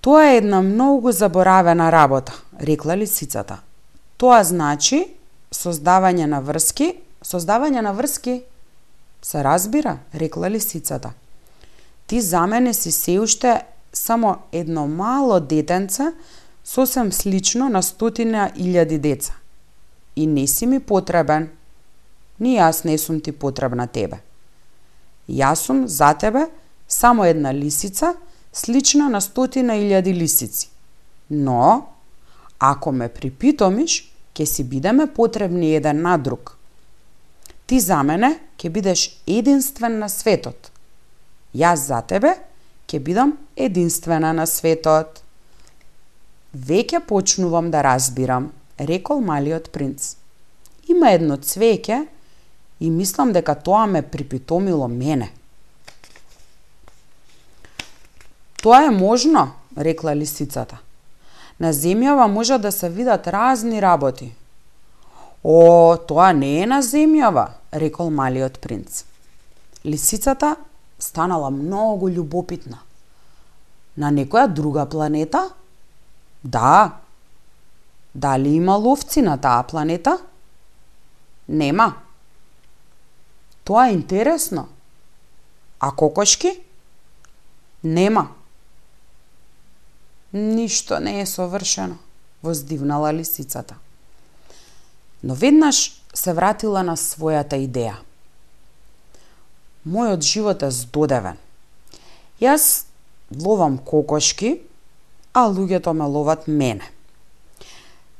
Тоа е една многу заборавена работа, рекла лисицата. Тоа значи создавање на врски, создавање на врски. Се разбира, рекла лисицата. Ти за мене си се уште само едно мало детенце, сосем слично на стотина илјади деца. И не си ми потребен. Ни јас не сум ти потребна тебе. Јас сум за тебе само една лисица, слична на стотина илјади лисици. Но, ако ме припитомиш, ќе си бидеме потребни еден на друг. Ти за мене ќе бидеш единствен на светот. Јас за тебе ќе бидам единствена на светот. Веќе почнувам да разбирам, рекол малиот принц. Има едно цвеќе и мислам дека тоа ме припитомило мене. Тоа е можно, рекла лисицата. На земјава може да се видат разни работи. О, тоа не е на земјава, рекол малиот принц. Лисицата станала многу љубопитна. На некоја друга планета? Да. Дали има ловци на таа планета? Нема. Тоа е интересно. А кокошки? Нема. Ништо не е совршено, воздивнала лисицата. Но веднаш се вратила на својата идеја. Мојот живот е здодевен. Јас ловам кокошки, а луѓето ме ловат мене.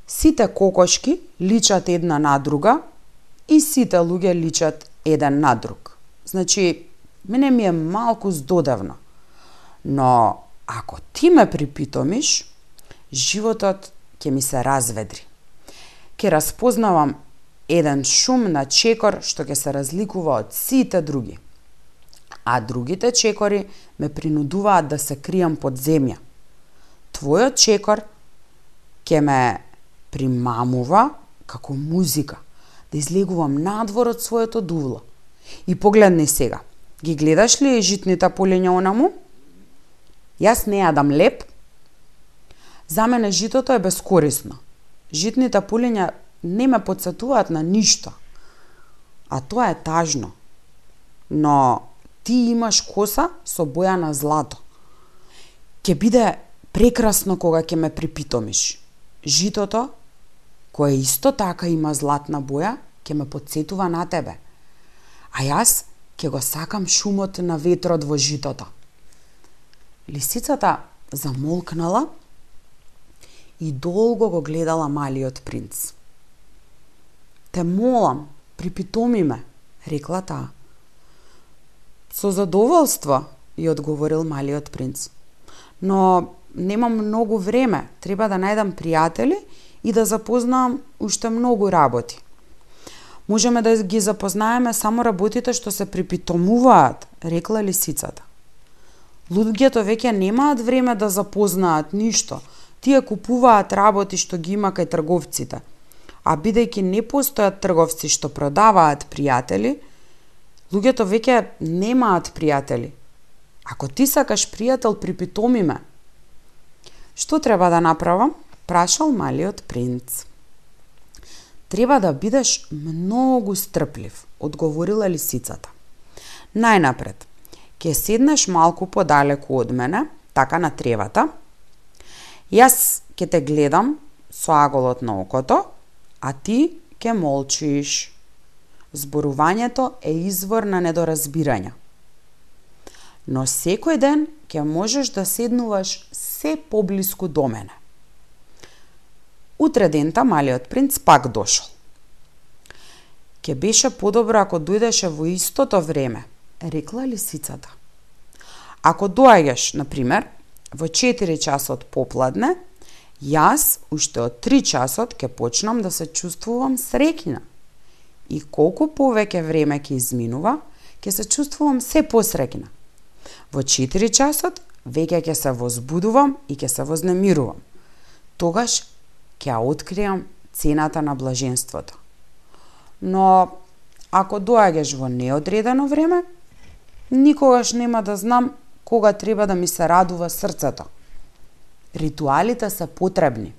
Сите кокошки личат една на друга и сите луѓе личат еден на друг. Значи, мене ми е малку здодевно. Но ако ти ме припитомиш, животот ќе ми се разведри. Ке распознавам еден шум на чекор што ќе се разликува од сите други. А другите чекори ме принудуваат да се кријам под земја. Твојот чекор ќе ме примамува како музика, да излегувам надвор од своето дувло. И погледни сега, ги гледаш ли житните полења онаму? Јас не јадам леп. За мене житото е бескорисно. Житните пулења не ме подсетуваат на ништо. А тоа е тажно. Но ти имаш коса со боја на злато. Ке биде прекрасно кога ќе ме припитомиш. Житото, кое исто така има златна боја, ќе ме подсетува на тебе. А јас ќе го сакам шумот на ветрот во житото. Лисицата замолкнала и долго го гледала малиот принц. Те молам, припитоми ме, рекла таа. Со задоволство, ја одговорил малиот принц. Но немам многу време, треба да најдам пријатели и да запознам уште многу работи. Можеме да ги запознаеме само работите што се припитомуваат, рекла лисицата. Луѓето веќе немаат време да запознаат ништо. Тие купуваат работи што ги има кај трговците. А бидејќи не постојат трговци што продаваат пријатели, луѓето веќе немаат пријатели. Ако ти сакаш пријател, припитоми ме. Што треба да направам? Прашал малиот принц. Треба да бидеш многу стрплив, одговорила лисицата. Најнапред, ќе седнеш малку подалеку од мене, така на тревата. Јас ќе те гледам со аголот на окото, а ти ќе молчиш. Зборувањето е извор на недоразбирања. Но секој ден ќе можеш да седнуваш се поблиску до мене. Утре дента малиот принц пак дошол. Ке беше подобро ако дојдеше во истото време, рекла лисицата. Ако доаѓаш, на пример, во 4 часот попладне, јас уште од 3 часот ќе почнам да се чувствувам среќна. И колку повеќе време ќе изминува, ќе се чувствувам се посреќна. Во 4 часот веќе ќе се возбудувам и ќе се вознемирувам. Тогаш ќе откријам цената на блаженството. Но ако доаѓаш во неодредено време, никогаш нема да знам кога треба да ми се радува срцето. Ритуалите се потребни.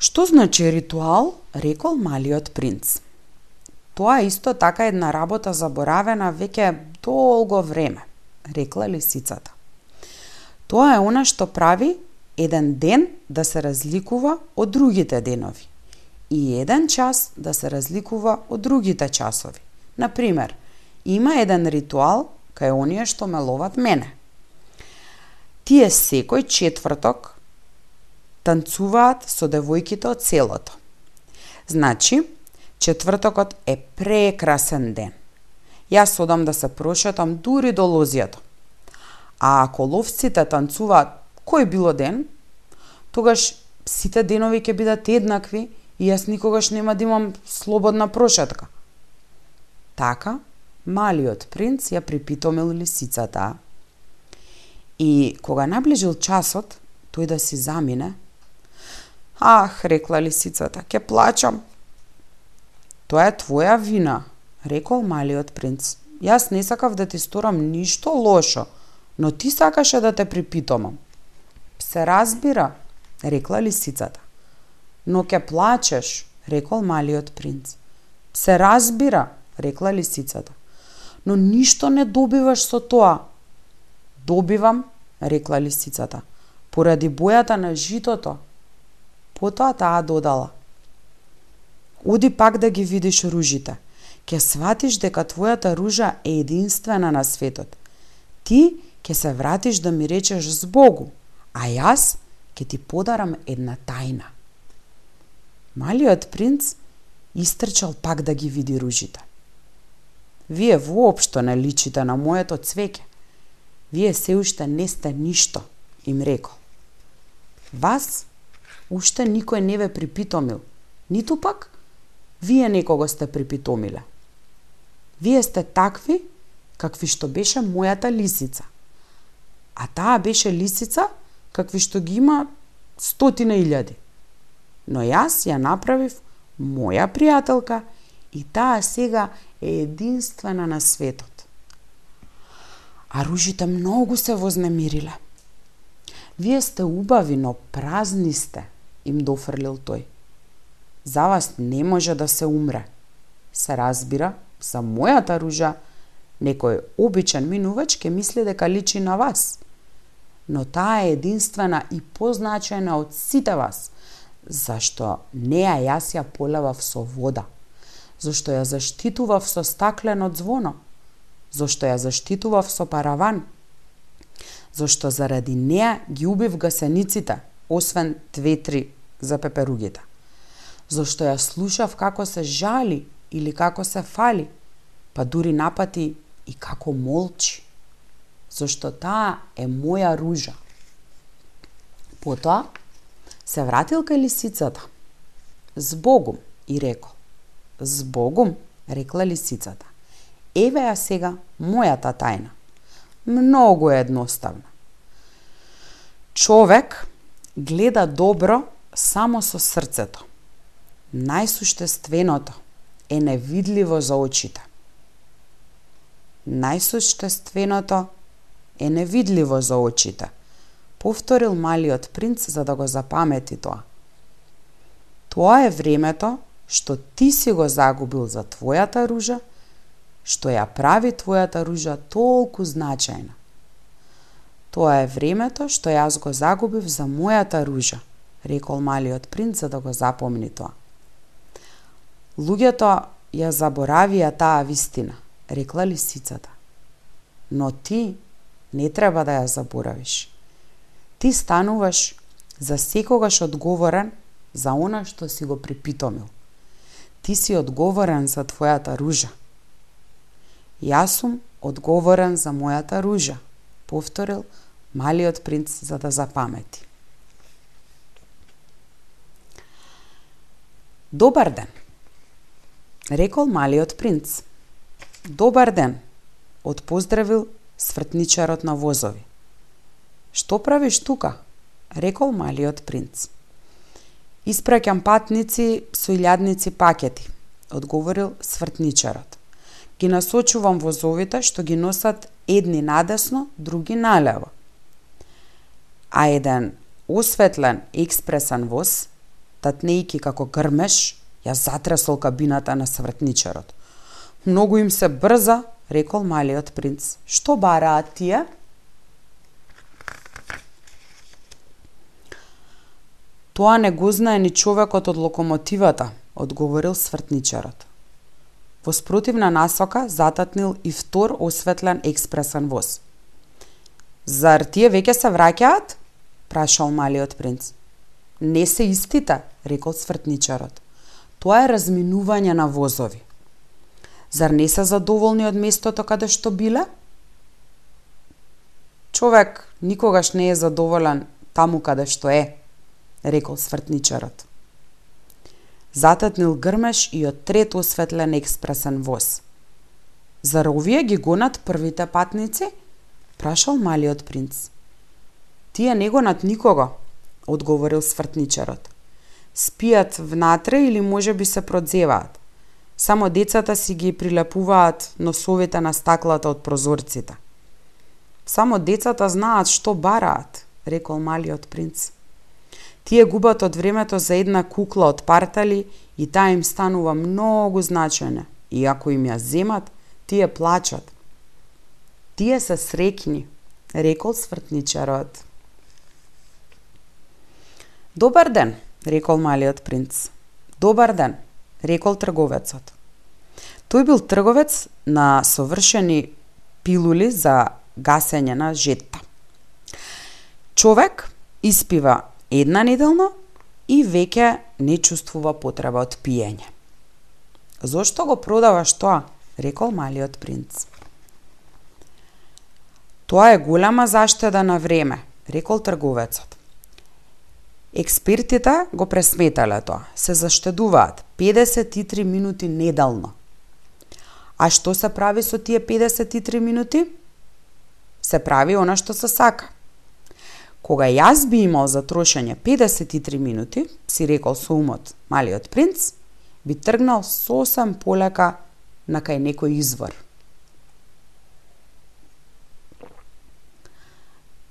Што значи ритуал, рекол малиот принц. Тоа е исто така една работа заборавена веќе долго време, рекла лисицата. Тоа е она што прави еден ден да се разликува од другите денови и еден час да се разликува од другите часови. Например, има еден ритуал кај оние што ме ловат мене. Тие секој четврток танцуваат со девојките од селото. Значи, Четвртокот е прекрасен ден. Јас одам да се прошетам дури до лозијата. А ако ловците танцуваат кој било ден, тогаш сите денови ќе бидат еднакви и јас никогаш нема да имам слободна прошетка. Така, малиот принц ја припитомил лисицата. И кога наближил часот, тој да си замине, Ах, рекла лисицата, ке плачам. Тоа е твоја вина, рекол малиот принц. Јас не сакав да ти сторам ништо лошо, но ти сакаше да те припитомам. Се разбира, рекла лисицата. Но ке плачеш, рекол малиот принц. Се разбира, рекла лисицата. Но ништо не добиваш со тоа. Добивам, рекла лисицата, поради бојата на житото. Потоа таа додала. Оди пак да ги видиш ружите. Ке сватиш дека твојата ружа е единствена на светот. Ти ќе се вратиш да ми речеш збогу, а јас ќе ти подарам една тајна. Малиот принц истрчал пак да ги види ружите. Вие воопшто не личите на моето цвеќе. Вие се уште не сте ништо, им рекол. Вас уште никој не ве припитомил, ниту пак вие некого сте припитомиле. Вие сте такви, какви што беше мојата лисица. А таа беше лисица, какви што ги има стотина илјади. Но јас ја направив моја пријателка и таа сега е единствена на светот. А ружите многу се вознемириле. Вие сте убави, но празни сте, им дофрлил тој. За вас не може да се умре. Се разбира, за мојата ружа, некој обичен минувач ке мисли дека личи на вас. Но таа е единствена и позначајна од сите вас, зашто неа јас ја полевав со вода, зашто ја заштитував со стаклено звоно, зашто ја заштитував со параван, зашто заради неа ги убив гасениците, освен две-три за пеперугите. Зошто ја слушав како се жали или како се фали, па дури напати и како молчи. Зошто таа е моја ружа. Потоа се вратил кај лисицата. Збогум, и рекол. Збогум, рекла лисицата. Еве ја сега мојата тајна. Многу е едноставна. Човек гледа добро само со срцето. Најсуштественото е невидливо за очите. Најсуштественото е невидливо за очите, повторил малиот принц за да го запамети тоа. Тоа е времето што ти си го загубил за твојата ружа, што ја прави твојата ружа толку значајна. Тоа е времето што јас го загубив за мојата ружа, рекол малиот принц за да го запомни тоа. Луѓето ја заборавија таа вистина, рекла лисицата. Но ти не треба да ја заборавиш. Ти стануваш за секогаш одговорен за она што си го припитомил. Ти си одговорен за твојата ружа. Јас сум одговорен за мојата ружа, повторил малиот принц за да запамети. Добар ден, рекол малиот принц. Добар ден, одпоздравил свртничарот на возови. Што правиш тука? рекол малиот принц. Испраќам патници со илјадници пакети, одговорил свртничарот. Ги насочувам возовите што ги носат едни надесно, други налево. А еден осветлен експресен воз татнејки како грмеш, ја затресол кабината на свртничарот. Многу им се брза, рекол малиот принц. Што бараат тие? Тоа не го знае ни човекот од локомотивата, одговорил свртничарот. Во спротивна насока зататнил и втор осветлен експресен воз. Зар тие веќе се враќаат? прашал малиот принц. Не се истите, рекол свртничарот. Тоа е разминување на возови. Зар не се задоволни од местото каде што биле? Човек никогаш не е задоволен таму каде што е, рекол свртничарот. Зататнил грмеш и од трет осветлен експресен воз. Зар овие ги гонат првите патници? Прашал малиот принц. Тие не гонат никого, одговорил свртничарот. Спијат внатре или може би се продзеваат. Само децата си ги прилепуваат носовите на стаклата од прозорците. Само децата знаат што бараат, рекол малиот принц. Тие губат од времето за една кукла од партали и таа им станува многу значајна. И ако им ја земат, тие плачат. Тие се срекни, рекол свртничарот. Добар ден, рекол малиот принц. Добар ден, рекол трговецот. Тој бил трговец на совршени пилули за гасење на жетта. Човек испива една неделно и веќе не чувствува потреба од пиење. Зошто го продаваш тоа? рекол малиот принц. Тоа е голема заштеда на време, рекол трговецот. Експертите го пресметале тоа. Се заштедуваат 53 минути неделно. А што се прави со тие 53 минути? Се прави она што се сака. Кога јас би имал за трошење 53 минути, си рекол со умот малиот принц, би тргнал сосем полека на кај некој извор.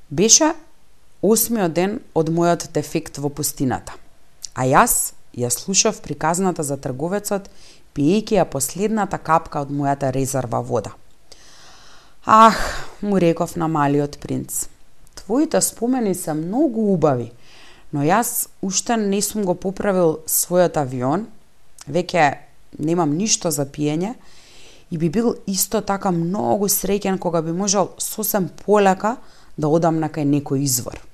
Беше осмиот ден од мојот дефект во пустината, а јас ја слушав приказната за трговецот, пиејќи ја последната капка од мојата резерва вода. Ах, му реков на малиот принц, твоите спомени се многу убави, но јас уште не сум го поправил својот авион, веќе немам ништо за пиење и би бил исто така многу среќен кога би можел сосем полека да одам на кај некој извор.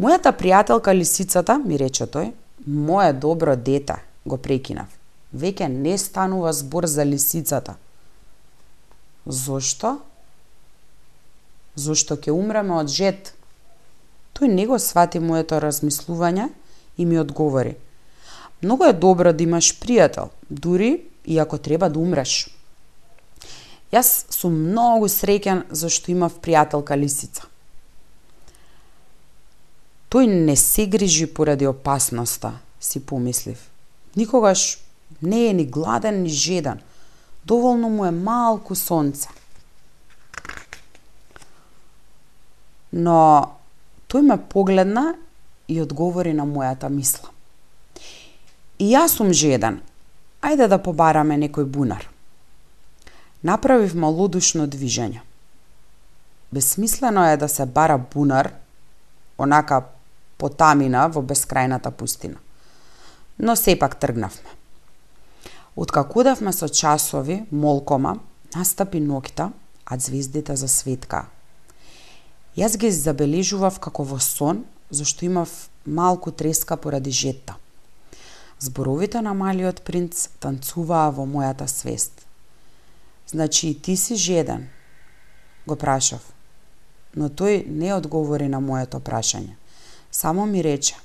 Мојата пријателка лисицата, ми рече тој, мое добро дете, го прекинав. Веќе не станува збор за лисицата. Зошто? Зошто ќе умреме од жет? Тој не го свати моето размислување и ми одговори. Многу е добро да имаш пријател, дури и ако треба да умреш. Јас сум многу среќен зашто имав пријателка лисица. Тој не се грижи поради опасноста, си помислив. Никогаш не е ни гладен, ни жеден. Доволно му е малку сонце. Но тој ме погледна и одговори на мојата мисла. И јас сум жеден, ајде да побараме некој бунар. Направив малодушно движење. Бесмислено е да се бара бунар, онака потамина во бескрајната пустина. Но сепак тргнавме. Откако одавме со часови, молкома, настапи ноќта, а звездите засветка. Јас ги забележував како во сон, зашто имав малку треска поради жетта. Зборовите на малиот принц танцуваа во мојата свест. Значи и ти си жеден, го прашав. Но тој не одговори на моето прашање. Само ми рече,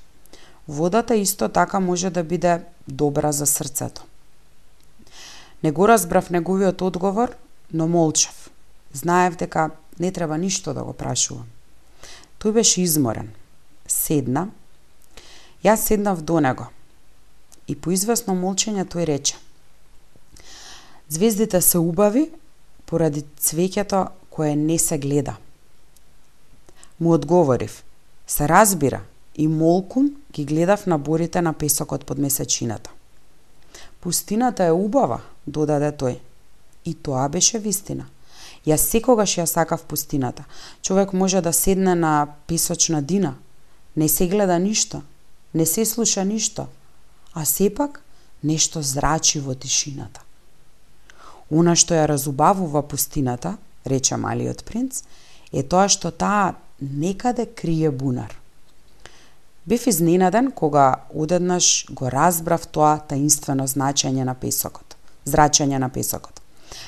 водата исто така може да биде добра за срцето. Не го разбрав неговиот одговор, но молчав. Знаев дека не треба ништо да го прашувам. Тој беше изморен. Седна. Јас седнав до него и по известно молчење тој рече Звездите се убави поради цвеќето кое не се гледа. Му одговорив, се разбира, и молкум ги гледав на борите на песокот под месечината. Пустината е убава, додаде тој. И тоа беше вистина. Јас секогаш ја сакав пустината. Човек може да седне на песочна дина, не се гледа ништо, не се слуша ништо, а сепак нешто зрачи во тишината. Она што ја разубавува пустината, рече малиот принц, е тоа што таа некаде крие бунар. Бев изненаден кога одеднаш го разбрав тоа таинствено значење на песокот, зрачење на песокот.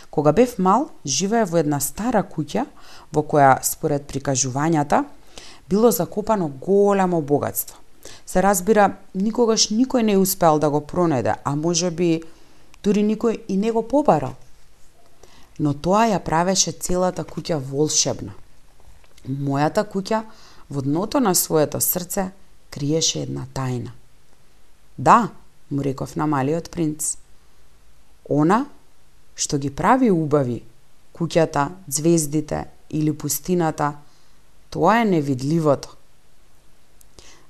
Кога бев мал, живее во една стара куќа во која, според прикажувањата, било закопано големо богатство. Се разбира, никогаш никој не успеал да го пронајде, а може би дури никој и не го побарал. Но тоа ја правеше целата куќа волшебна. Мојата куќа во дното на своето срце криеше една тајна. Да, му реков на малиот принц. Она што ги прави убави, куќата, звездите или пустината, тоа е невидливото.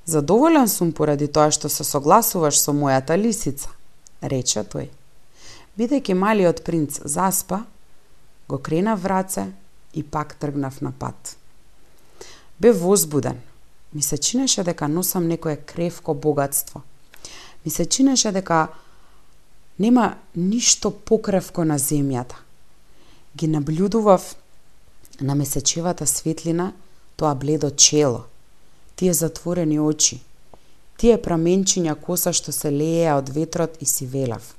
Задоволен сум поради тоа што се согласуваш со мојата лисица, рече тој. Бидејќи малиот принц заспа, го крена враце и пак тргнав на пат. Бев возбуден. Ми се чинеше дека носам некое кревко богатство. Ми се чинеше дека Нема ништо покревко на земјата. Ги наблюдував на месечевата светлина тоа бледо чело, тие затворени очи, тие праменчиња коса што се лееа од ветрот и си велав.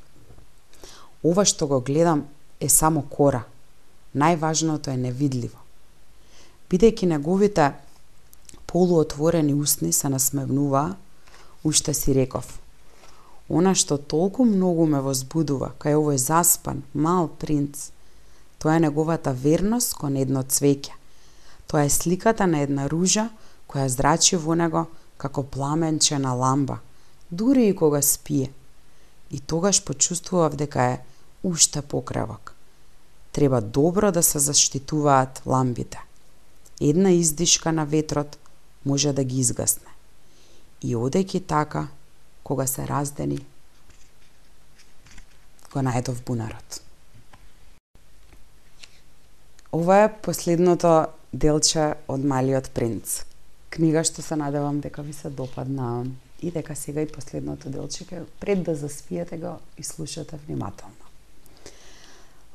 Ова што го гледам е само кора. Најважното е невидливо. Бидејќи неговите полуотворени усни се насмевнува, уште си реков – Она што толку многу ме возбудува кај овој заспан, мал принц, тоа е неговата верност кон едно цвеќе. Тоа е сликата на една ружа која зрачи во него како пламенче на ламба, дури и кога спие. И тогаш почувствував дека е уште покревок. Треба добро да се заштитуваат ламбите. Една издишка на ветрот може да ги изгасне. И одејќи така, кога се раздени, го најдов бунарот. Ова е последното делче од Малиот принц. Книга што се надевам дека ви се допадна и дека сега и последното делче ке пред да заспиете го и слушате внимателно.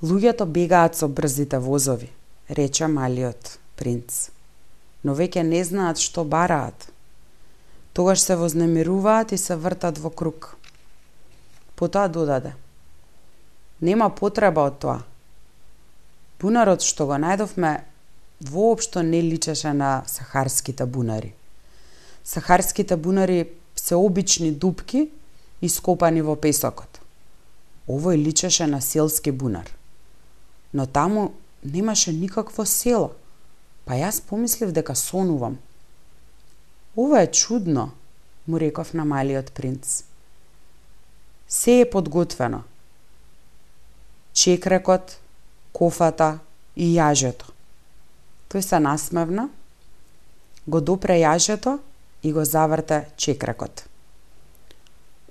Луѓето бегаат со брзите возови, рече Малиот принц. Но веќе не знаат што бараат. Тогаш се вознемируваат и се вртат во круг. Потоа додаде. Нема потреба од тоа. Бунарот што го најдовме воопшто не личеше на сахарските бунари. Сахарските бунари се обични дупки ископани во песокот. Овој личеше на селски бунар. Но таму немаше никакво село, па јас помислив дека сонувам – Ова е чудно, му реков на малиот принц. Се е подготвено. Чекрекот, кофата и јажето. Тој се насмевна, го допре јажето и го заврте чекрекот.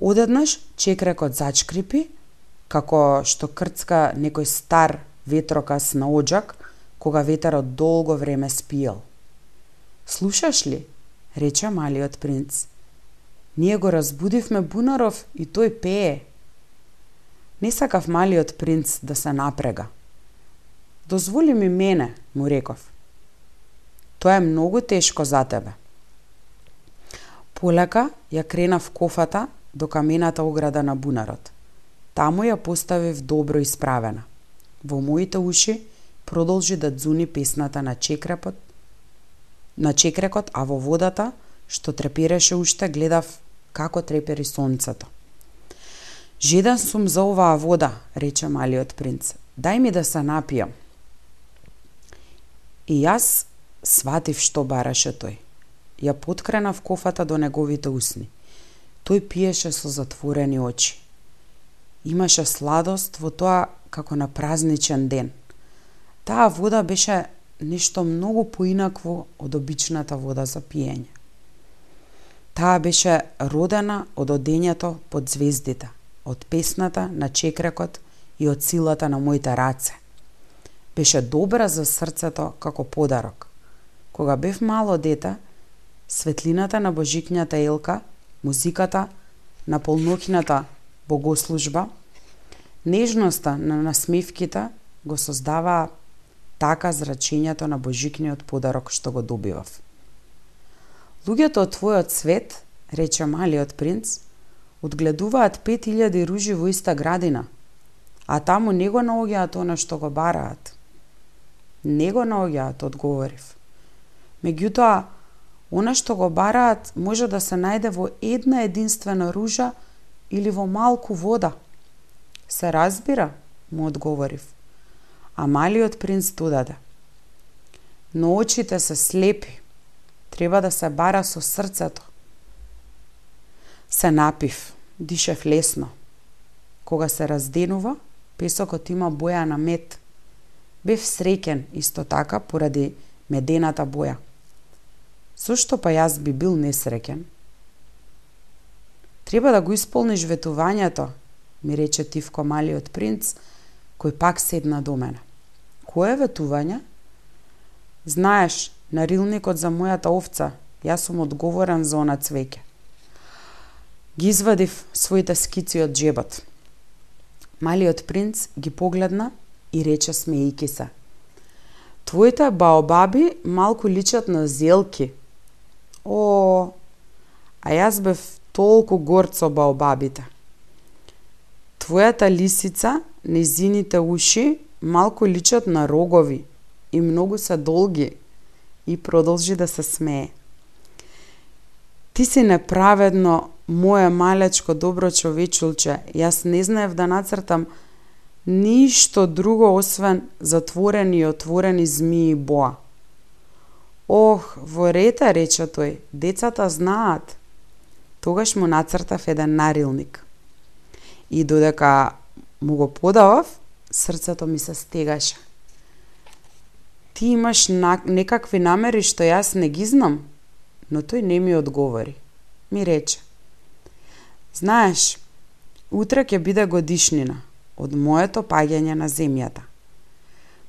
Одеднаш чекрекот зачкрипи, како што крцка некој стар ветрокас на оджак, кога ветерот долго време спиел. Слушаш ли? рече малиот принц. Ние го разбудивме Бунаров и тој пее. Не сакав малиот принц да се напрега. Дозволи ми мене, му реков. Тоа е многу тешко за тебе. Полека ја кренав кофата до камената ограда на бунарот. Таму ја поставив добро исправена. Во моите уши продолжи да дзуни песната на чекрепот на чекрекот, а во водата, што трепереше уште, гледав како трепери сонцето. Жеден сум за оваа вода, рече малиот принц. Дај ми да се напијам. И јас сватив што бараше тој. Ја подкренав кофата до неговите усни. Тој пиеше со затворени очи. Имаше сладост во тоа како на празничен ден. Таа вода беше нешто многу поинакво од обичната вода за пиење. Таа беше родена од одењето под звездите, од песната на чекрекот и од силата на моите раце. Беше добра за срцето како подарок. Кога бев мало дете, светлината на божикњата елка, музиката на полнокината богослужба, нежноста на насмевките го создаваа така зрачењето на божикниот подарок што го добивав. Луѓето од твојот свет рече малиот принц, одгледуваат 5000 ружи во иста градина, а таму не го наоѓаат она што го бараат. Не го наоѓаат, одговорив. Меѓутоа, она што го бараат може да се најде во една единствена ружа или во малку вода. Се разбира, му одговорив. А малиот принц додаде. Но очите се слепи. Треба да се бара со срцето. Се напив, дишев лесно. Кога се разденува, песокот има боја на мед. Бев среќен исто така поради медената боја. Зошто па јас би бил несреќен? Треба да го исполниш ветувањето, ми рече Тивко малиот принц, кој пак седна до мене. Кое ветување? Знаеш, нарилникот за мојата овца, јас сум одговорен за она цвеќе. Ги извадив своите скици од джебот. Малиот принц ги погледна и рече смејки се. Твоите баобаби малку личат на зелки. О, а јас бев толку горд со баобабите. Твојата лисица, незините уши, малку личат на рогови и многу се долги. И продолжи да се смее. Ти си неправедно, моје малечко добро човечулче. Јас не знаев да нацртам ништо друго освен затворени и отворени змии боа. Ох, во рета, рече тој, децата знаат. Тогаш му нацртав еден нарилник. И додека му го подавав, срцето ми се стегаше. Ти имаш на... некакви намери што јас не ги знам? Но тој не ми одговори. Ми рече. Знаеш, утре ќе биде годишнина од моето паѓање на земјата.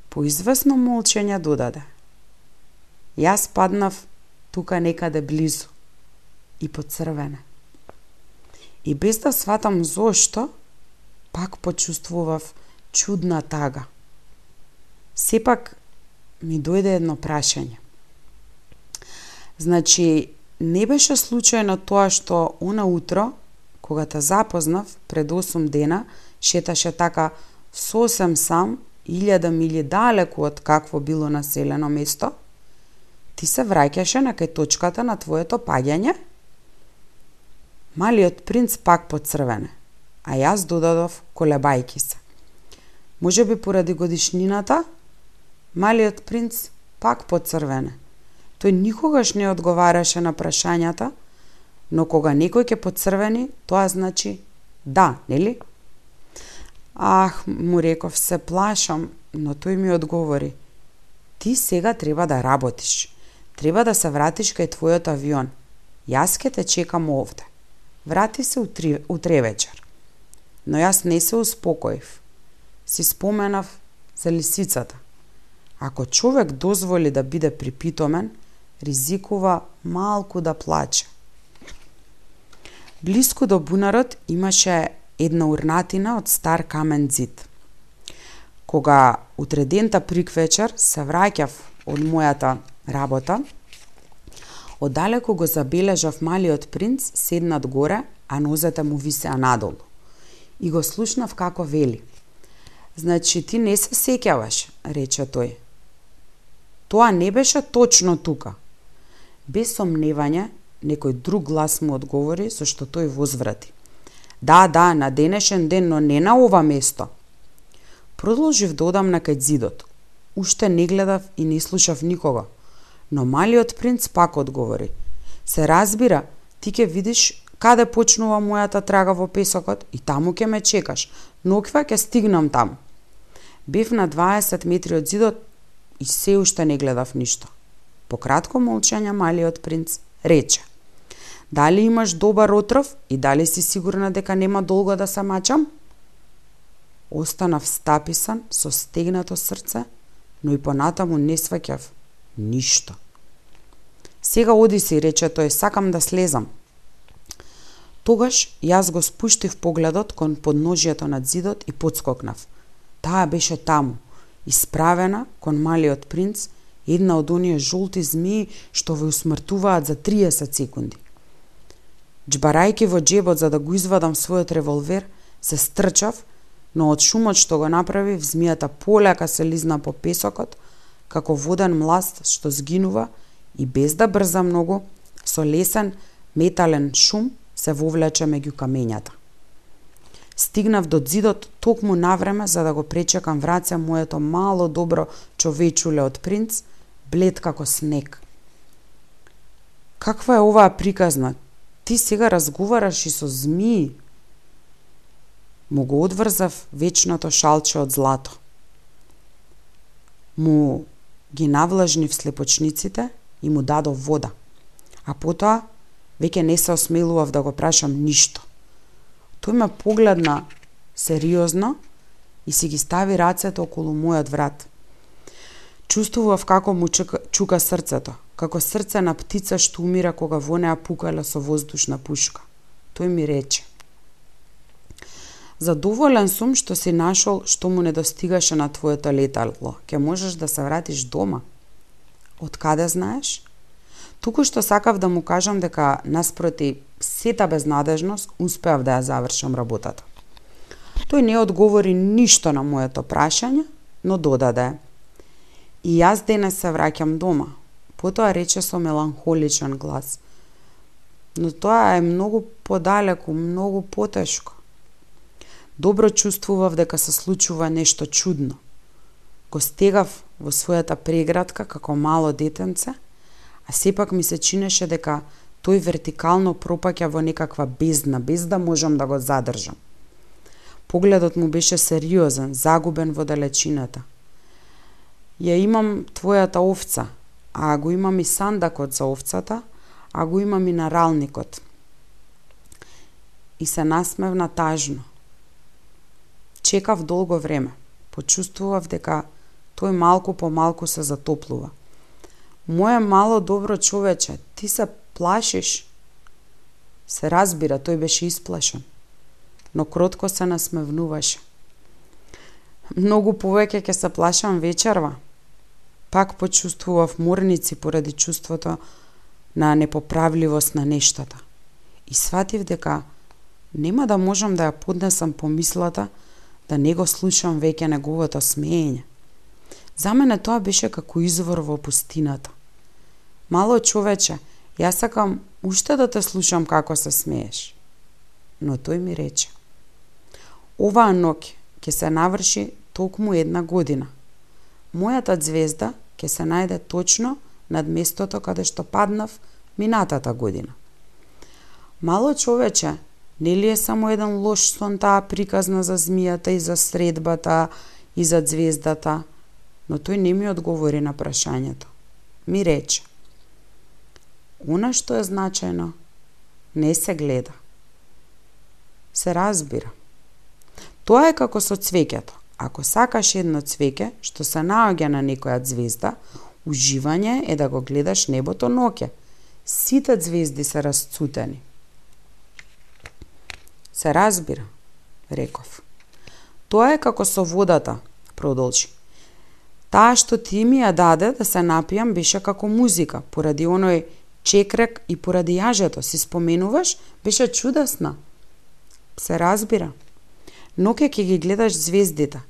По известно молчење додаде. Јас паднав тука некаде близу и поцрвене. И без да сватам зошто, пак почувствував чудна тага. Сепак ми дојде едно прашање. Значи, не беше случајно тоа што она утро, кога те запознав пред 8 дена, шеташе така сосем сам, илјада мили далеку од какво било населено место, ти се враќаше на кај точката на твоето паѓање? Малиот принц пак поцрвене, а јас додадов колебајки се. Може би поради годишнината, малиот принц пак поцрвене. Тој никогаш не одговараше на прашањата, но кога некој ќе поцрвени, тоа значи да, нели? Ах, му реков, се плашам, но тој ми одговори. Ти сега треба да работиш. Треба да се вратиш кај твојот авион. Јас ке те чекам овде. Врати се утре, утре вечер. Но јас не се успокоив. Си споменав за лисицата. Ако човек дозволи да биде припитомен, ризикува малку да плаче. Блиску до бунарот имаше една урнатина од стар камен зид. Кога утредента прик вечер се враќав од мојата работа, оддалеку го забележав малиот принц седнат горе, а нозете му висеа надолу. И го слушнав како вели. Значи ти не се сеќаваш, рече тој. Тоа не беше точно тука. Без сомневање, некој друг глас му одговори, со што тој возврати. Да, да, на денешен ден, но не на ова место. Продолжив да одам на кај зидот. Уште не гледав и не слушав никого. Но малиот принц пак одговори. Се разбира, ти ќе видиш каде почнува мојата трага во песокот и таму ќе ме чекаш. Ноква ќе стигнам таму. Бев на 20 метри од зидот и се уште не гледав ништо. По кратко молчање малиот принц рече. Дали имаш добар отров и дали си сигурна дека нема долго да се мачам? Останав стаписан со стегнато срце, но и понатаму не сваќав ништо. Сега оди си, рече тој, сакам да слезам. Тогаш јас го спуштив погледот кон подножието на зидот и подскокнав. Таа беше таму, исправена кон малиот принц, една од оние жолти змии што ве усмртуваат за 30 секунди. Џбарајки во џебот за да го извадам својот револвер, се стрчав, но од шумот што го направив, змијата полека се лизна по песокот, како воден мласт што згинува и без да брза многу, со лесен метален шум се вовлече меѓу камењата. Стигнав до зидот токму на време за да го пречекам враце моето мало добро човечуле од принц, блед како снег. Каква е оваа приказна? Ти сега разговараш и со змии. Му го одврзав вечното шалче од злато. Му ги навлажнив слепочниците и му дадов вода. А потоа веќе не се осмелував да го прашам ништо. Тој ме погледна сериозно и си ги стави рацете околу мојот врат. Чувствував како му чука, чука срцето, како срце на птица што умира кога во неа пукала со воздушна пушка. Тој ми рече. Задоволен сум што си нашол што му недостигаше на твоето летало. Ке можеш да се вратиш дома. Од каде знаеш? Туку што сакав да му кажам дека наспроти сета безнадежност успеав да ја завршам работата. Тој не одговори ништо на моето прашање, но додаде. И јас денес се враќам дома. Потоа рече со меланхоличен глас. Но тоа е многу подалеку, многу потешко. Добро чувствував дека се случува нешто чудно. Го стегав во својата преградка како мало детенце а сепак ми се чинеше дека тој вертикално пропаќа во некаква бездна, без да можам да го задржам. Погледот му беше сериозен, загубен во далечината. Ја имам твојата овца, а го имам и сандакот за овцата, а го имам и наралникот. И се насмевна тажно. Чекав долго време. Почувствував дека тој малку по малку се затоплува – Моје мало добро човече, ти се плашиш. Се разбира, тој беше исплашен, но кротко се насмевнуваше. Многу повеќе ќе се плашам вечерва. Пак почувствував морници поради чувството на непоправливост на нештата. И сватив дека нема да можам да ја поднесам помислата да не го слушам веќе неговото смеење. За мене тоа беше како извор во пустината. Мало човече, јас сакам уште да те слушам како се смееш. Но тој ми рече. Оваа ноќ ќе се наврши токму една година. Мојата звезда ќе се најде точно над местото каде што паднав минатата година. Мало човече, нели е само еден лош сон таа приказна за змијата и за средбата и за звездата, но тој не ми одговори на прашањето. Ми рече, она што е значајно не се гледа. Се разбира. Тоа е како со цвеќето. Ако сакаш едно цвеќе што се наоѓа на некоја звезда, уживање е да го гледаш небото ноќе. Сите звезди се расцутени. Се разбира, реков. Тоа е како со водата, продолжи. Таа што ти ми ја даде да се напијам беше како музика, поради оној чекрек и поради јажето, си споменуваш, беше чудесна. Се разбира. Ноќе ќе ги гледаш звездите.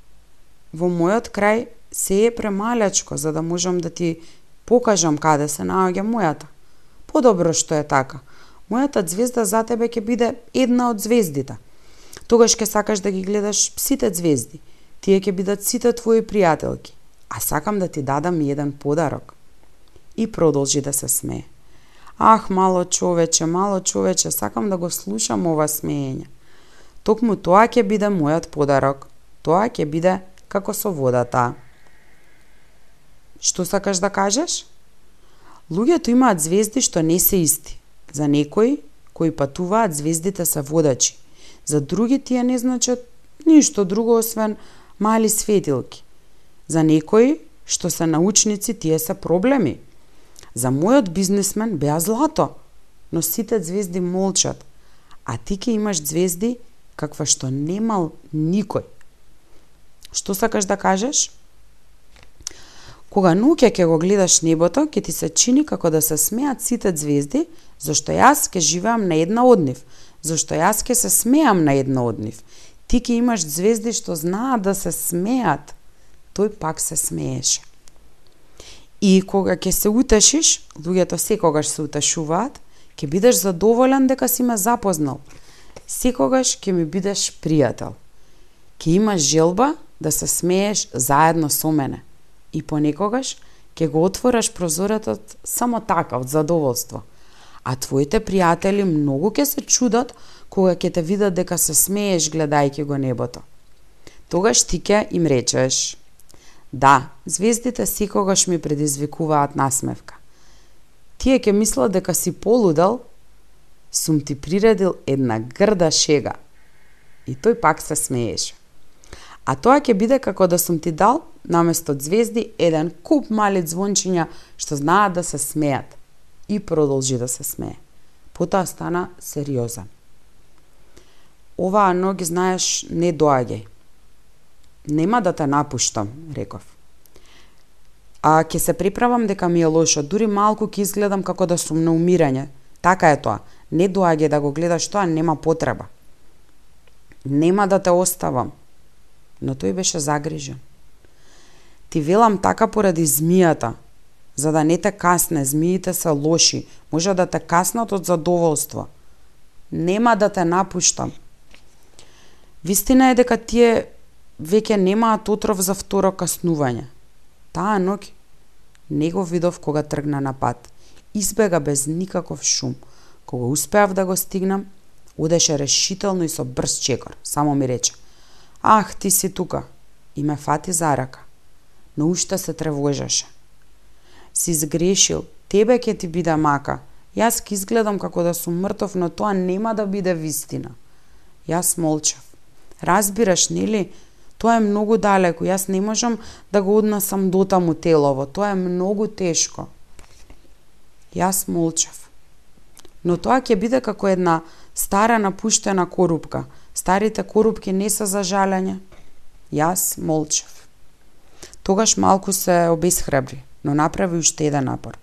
Во мојот крај се е премалечко за да можам да ти покажам каде се наоѓа мојата. Подобро што е така. Мојата звезда за тебе ќе биде една од звездите. Тогаш ќе сакаш да ги гледаш сите звезди. Тие ќе бидат сите твои пријателки а сакам да ти дадам еден подарок. И продолжи да се смее. Ах, мало човече, мало човече, сакам да го слушам ова смеење. Токму тоа ќе биде мојот подарок. Тоа ќе биде како со водата. Што сакаш да кажеш? Луѓето имаат звезди што не се исти. За некои кои патуваат звездите се водачи. За други тие не значат ништо друго освен мали светилки. За некои што се научници тие се проблеми. За мојот бизнесмен беа злато, но сите звезди молчат, а ти ке имаш звезди каква што немал никој. Што сакаш да кажеш? Кога ноќе ќе го гледаш небото, ќе ти се чини како да се смеат сите звезди, зашто јас ќе живеам на една од нив, зашто јас ќе се смеам на една од нив. Ти ќе имаш звезди што знаат да се смеат. Тој пак се смееше. И кога ќе се утешиш, луѓето секогаш се утешуваат, ќе бидеш задоволен дека си ме запознал. Секогаш ќе ми бидеш пријател. Ќе имаш желба да се смееш заедно со мене. И понекогаш ќе го отвораш прозоретот само така, од задоволство. А твоите пријатели многу ќе се чудат кога ќе те видат дека се смееш гледајќи го небото. Тогаш ти ќе им речеш, да, звездите секогаш ми предизвикуваат насмевка. Тие ќе мислат дека си полудел, сум ти приредил една грда шега. И тој пак се смееше. А тоа ќе биде како да сум ти дал, наместо звезди, еден куп мали звончиња што знаат да се смеат. И продолжи да се смее. Потоа стана сериозен. Оваа ноги, знаеш, не доаѓај. Нема да те напуштам, реков. А ќе се приправам дека ми е лошо, дури малку ќе изгледам како да сум на умирање. Така е тоа. Не доаѓа да го гледаш тоа, нема потреба. Нема да те оставам но тој беше загрижен. Ти велам така поради змијата, за да не те касне, змиите се лоши, може да те каснат од задоволство. Нема да те напуштам. Вистина е дека тие веќе немаат отров за второ каснување. Таа ноќ не го видов кога тргна на пат. Избега без никаков шум. Кога успеав да го стигнам, одеше решително и со брз чекор. Само ми рече, Ах, ти си тука. И ме фати за рака. Но уште се тревожеше. Си сгрешил, тебе ќе ти биде мака. Јас ки изгледам како да сум мртов, но тоа нема да биде вистина. Јас молчав. Разбираш, нели? Тоа е многу далеко. Јас не можам да го однасам до таму телово. Тоа е многу тешко. Јас молчав. Но тоа ќе биде како една стара напуштена корупка – Старите корупки не се за жалење. Јас молчав. Тогаш малку се обесхрабри, но направи уште еден напор.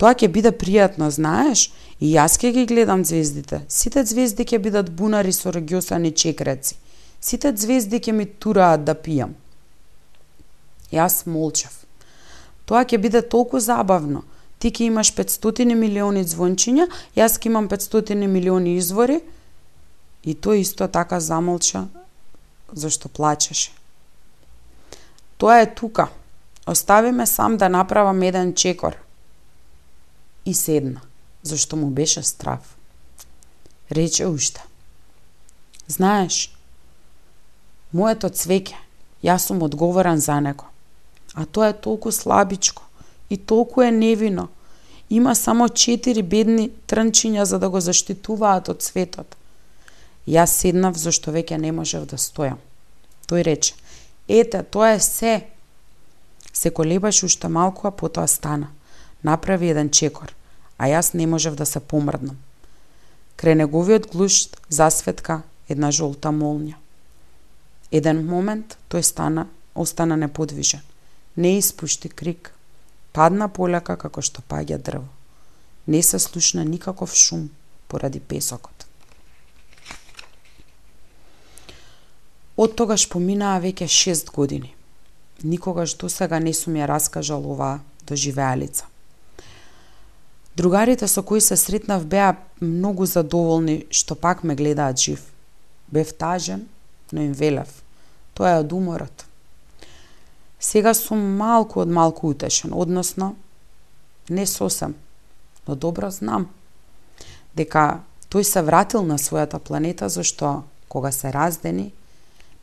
Тоа ќе биде пријатно, знаеш, и јас ќе ги гледам звездите. Сите звезди ќе бидат бунари со рогјосани чекреци. Сите звезди ќе ми тураат да пијам. Јас молчав. Тоа ќе биде толку забавно. Ти ќе имаш 500 милиони звончиња, јас ќе имам 500 милиони извори, И тој исто така замолча, зашто плачеше. Тоа е тука. Остави ме сам да направам еден чекор. И седна, зашто му беше страв. Рече уште. Знаеш, моето цвеќе, јас сум одговорен за него. А тоа е толку слабичко и толку е невино. Има само четири бедни трнчиња за да го заштитуваат од светот. Јас седнав зашто веќе не можев да стојам. Тој рече, ете, тоа е се. Се колебаше уште малку, а потоа стана. Направи еден чекор, а јас не можев да се помрднам. Кре неговиот глушт засветка една жолта молња. Еден момент тој стана, остана неподвижен. Не испушти крик. Падна полека како што паѓа дрво. Не се слушна никаков шум поради песокот. Од тогаш поминаа веќе 6 години. Никогаш до сега не сум ја раскажал оваа доживеалица. Другарите со кои се сретнав беа многу задоволни што пак ме гледаат жив. Бев тажен, но им велев. Тоа е од уморот. Сега сум малку од малку утешен, односно, не сосем, но добро знам дека тој се вратил на својата планета зашто кога се раздени,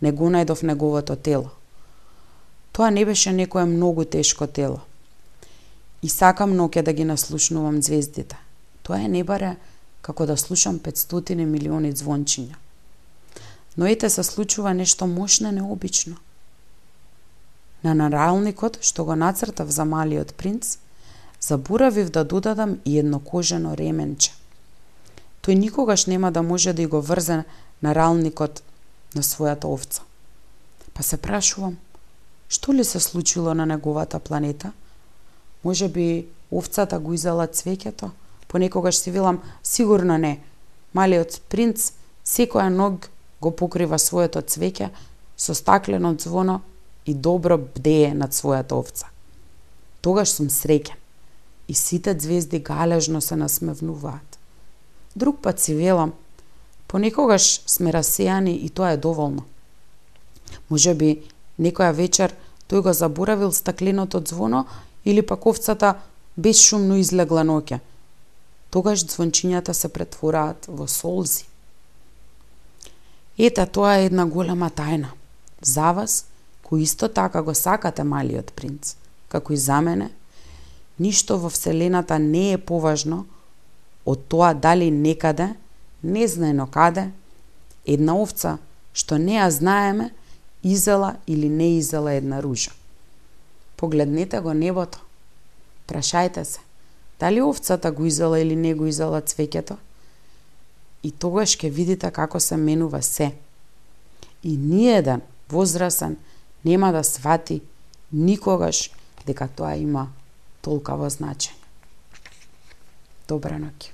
не го најдов неговото тело. Тоа не беше некое многу тешко тело. И сакам ноќе да ги наслушнувам звездите. Тоа е небаре како да слушам 500 милиони звончиња. Но ете се случува нешто мощно необично. На наралникот што го нацртав за малиот принц, забуравив да додадам и едно кожено ременче. Тој никогаш нема да може да го врзе наралникот на својата овца. Па се прашувам, Што ли се случило на неговата планета? Може би овцата го изела цвеќето? Понекогаш си велам, сигурно не. Малиот принц секоја ног го покрива своето цвеќе со стаклено звоно и добро бдее над својата овца. Тогаш сум среќен и сите звезди галежно се насмевнуваат. Друг пат си велам, понекогаш сме расејани и тоа е доволно. Може би некоја вечер тој го заборавил стакленото звоно или пак овцата безшумно излегла ноќе. Тогаш звончињата се претвораат во солзи. Ета, тоа е една голема тајна. За вас, кој исто така го сакате малиот принц, како и за мене, ништо во Вселената не е поважно од тоа дали некаде, незнаено каде, една овца, што не ја знаеме, изела или не изела една ружа. Погледнете го небото. Прашајте се, дали овцата го изела или не го изела цвеќето? И тогаш ќе видите како се менува се. И ниеден возрасен нема да свати никогаш дека тоа има толкаво значење. Добра ноќ.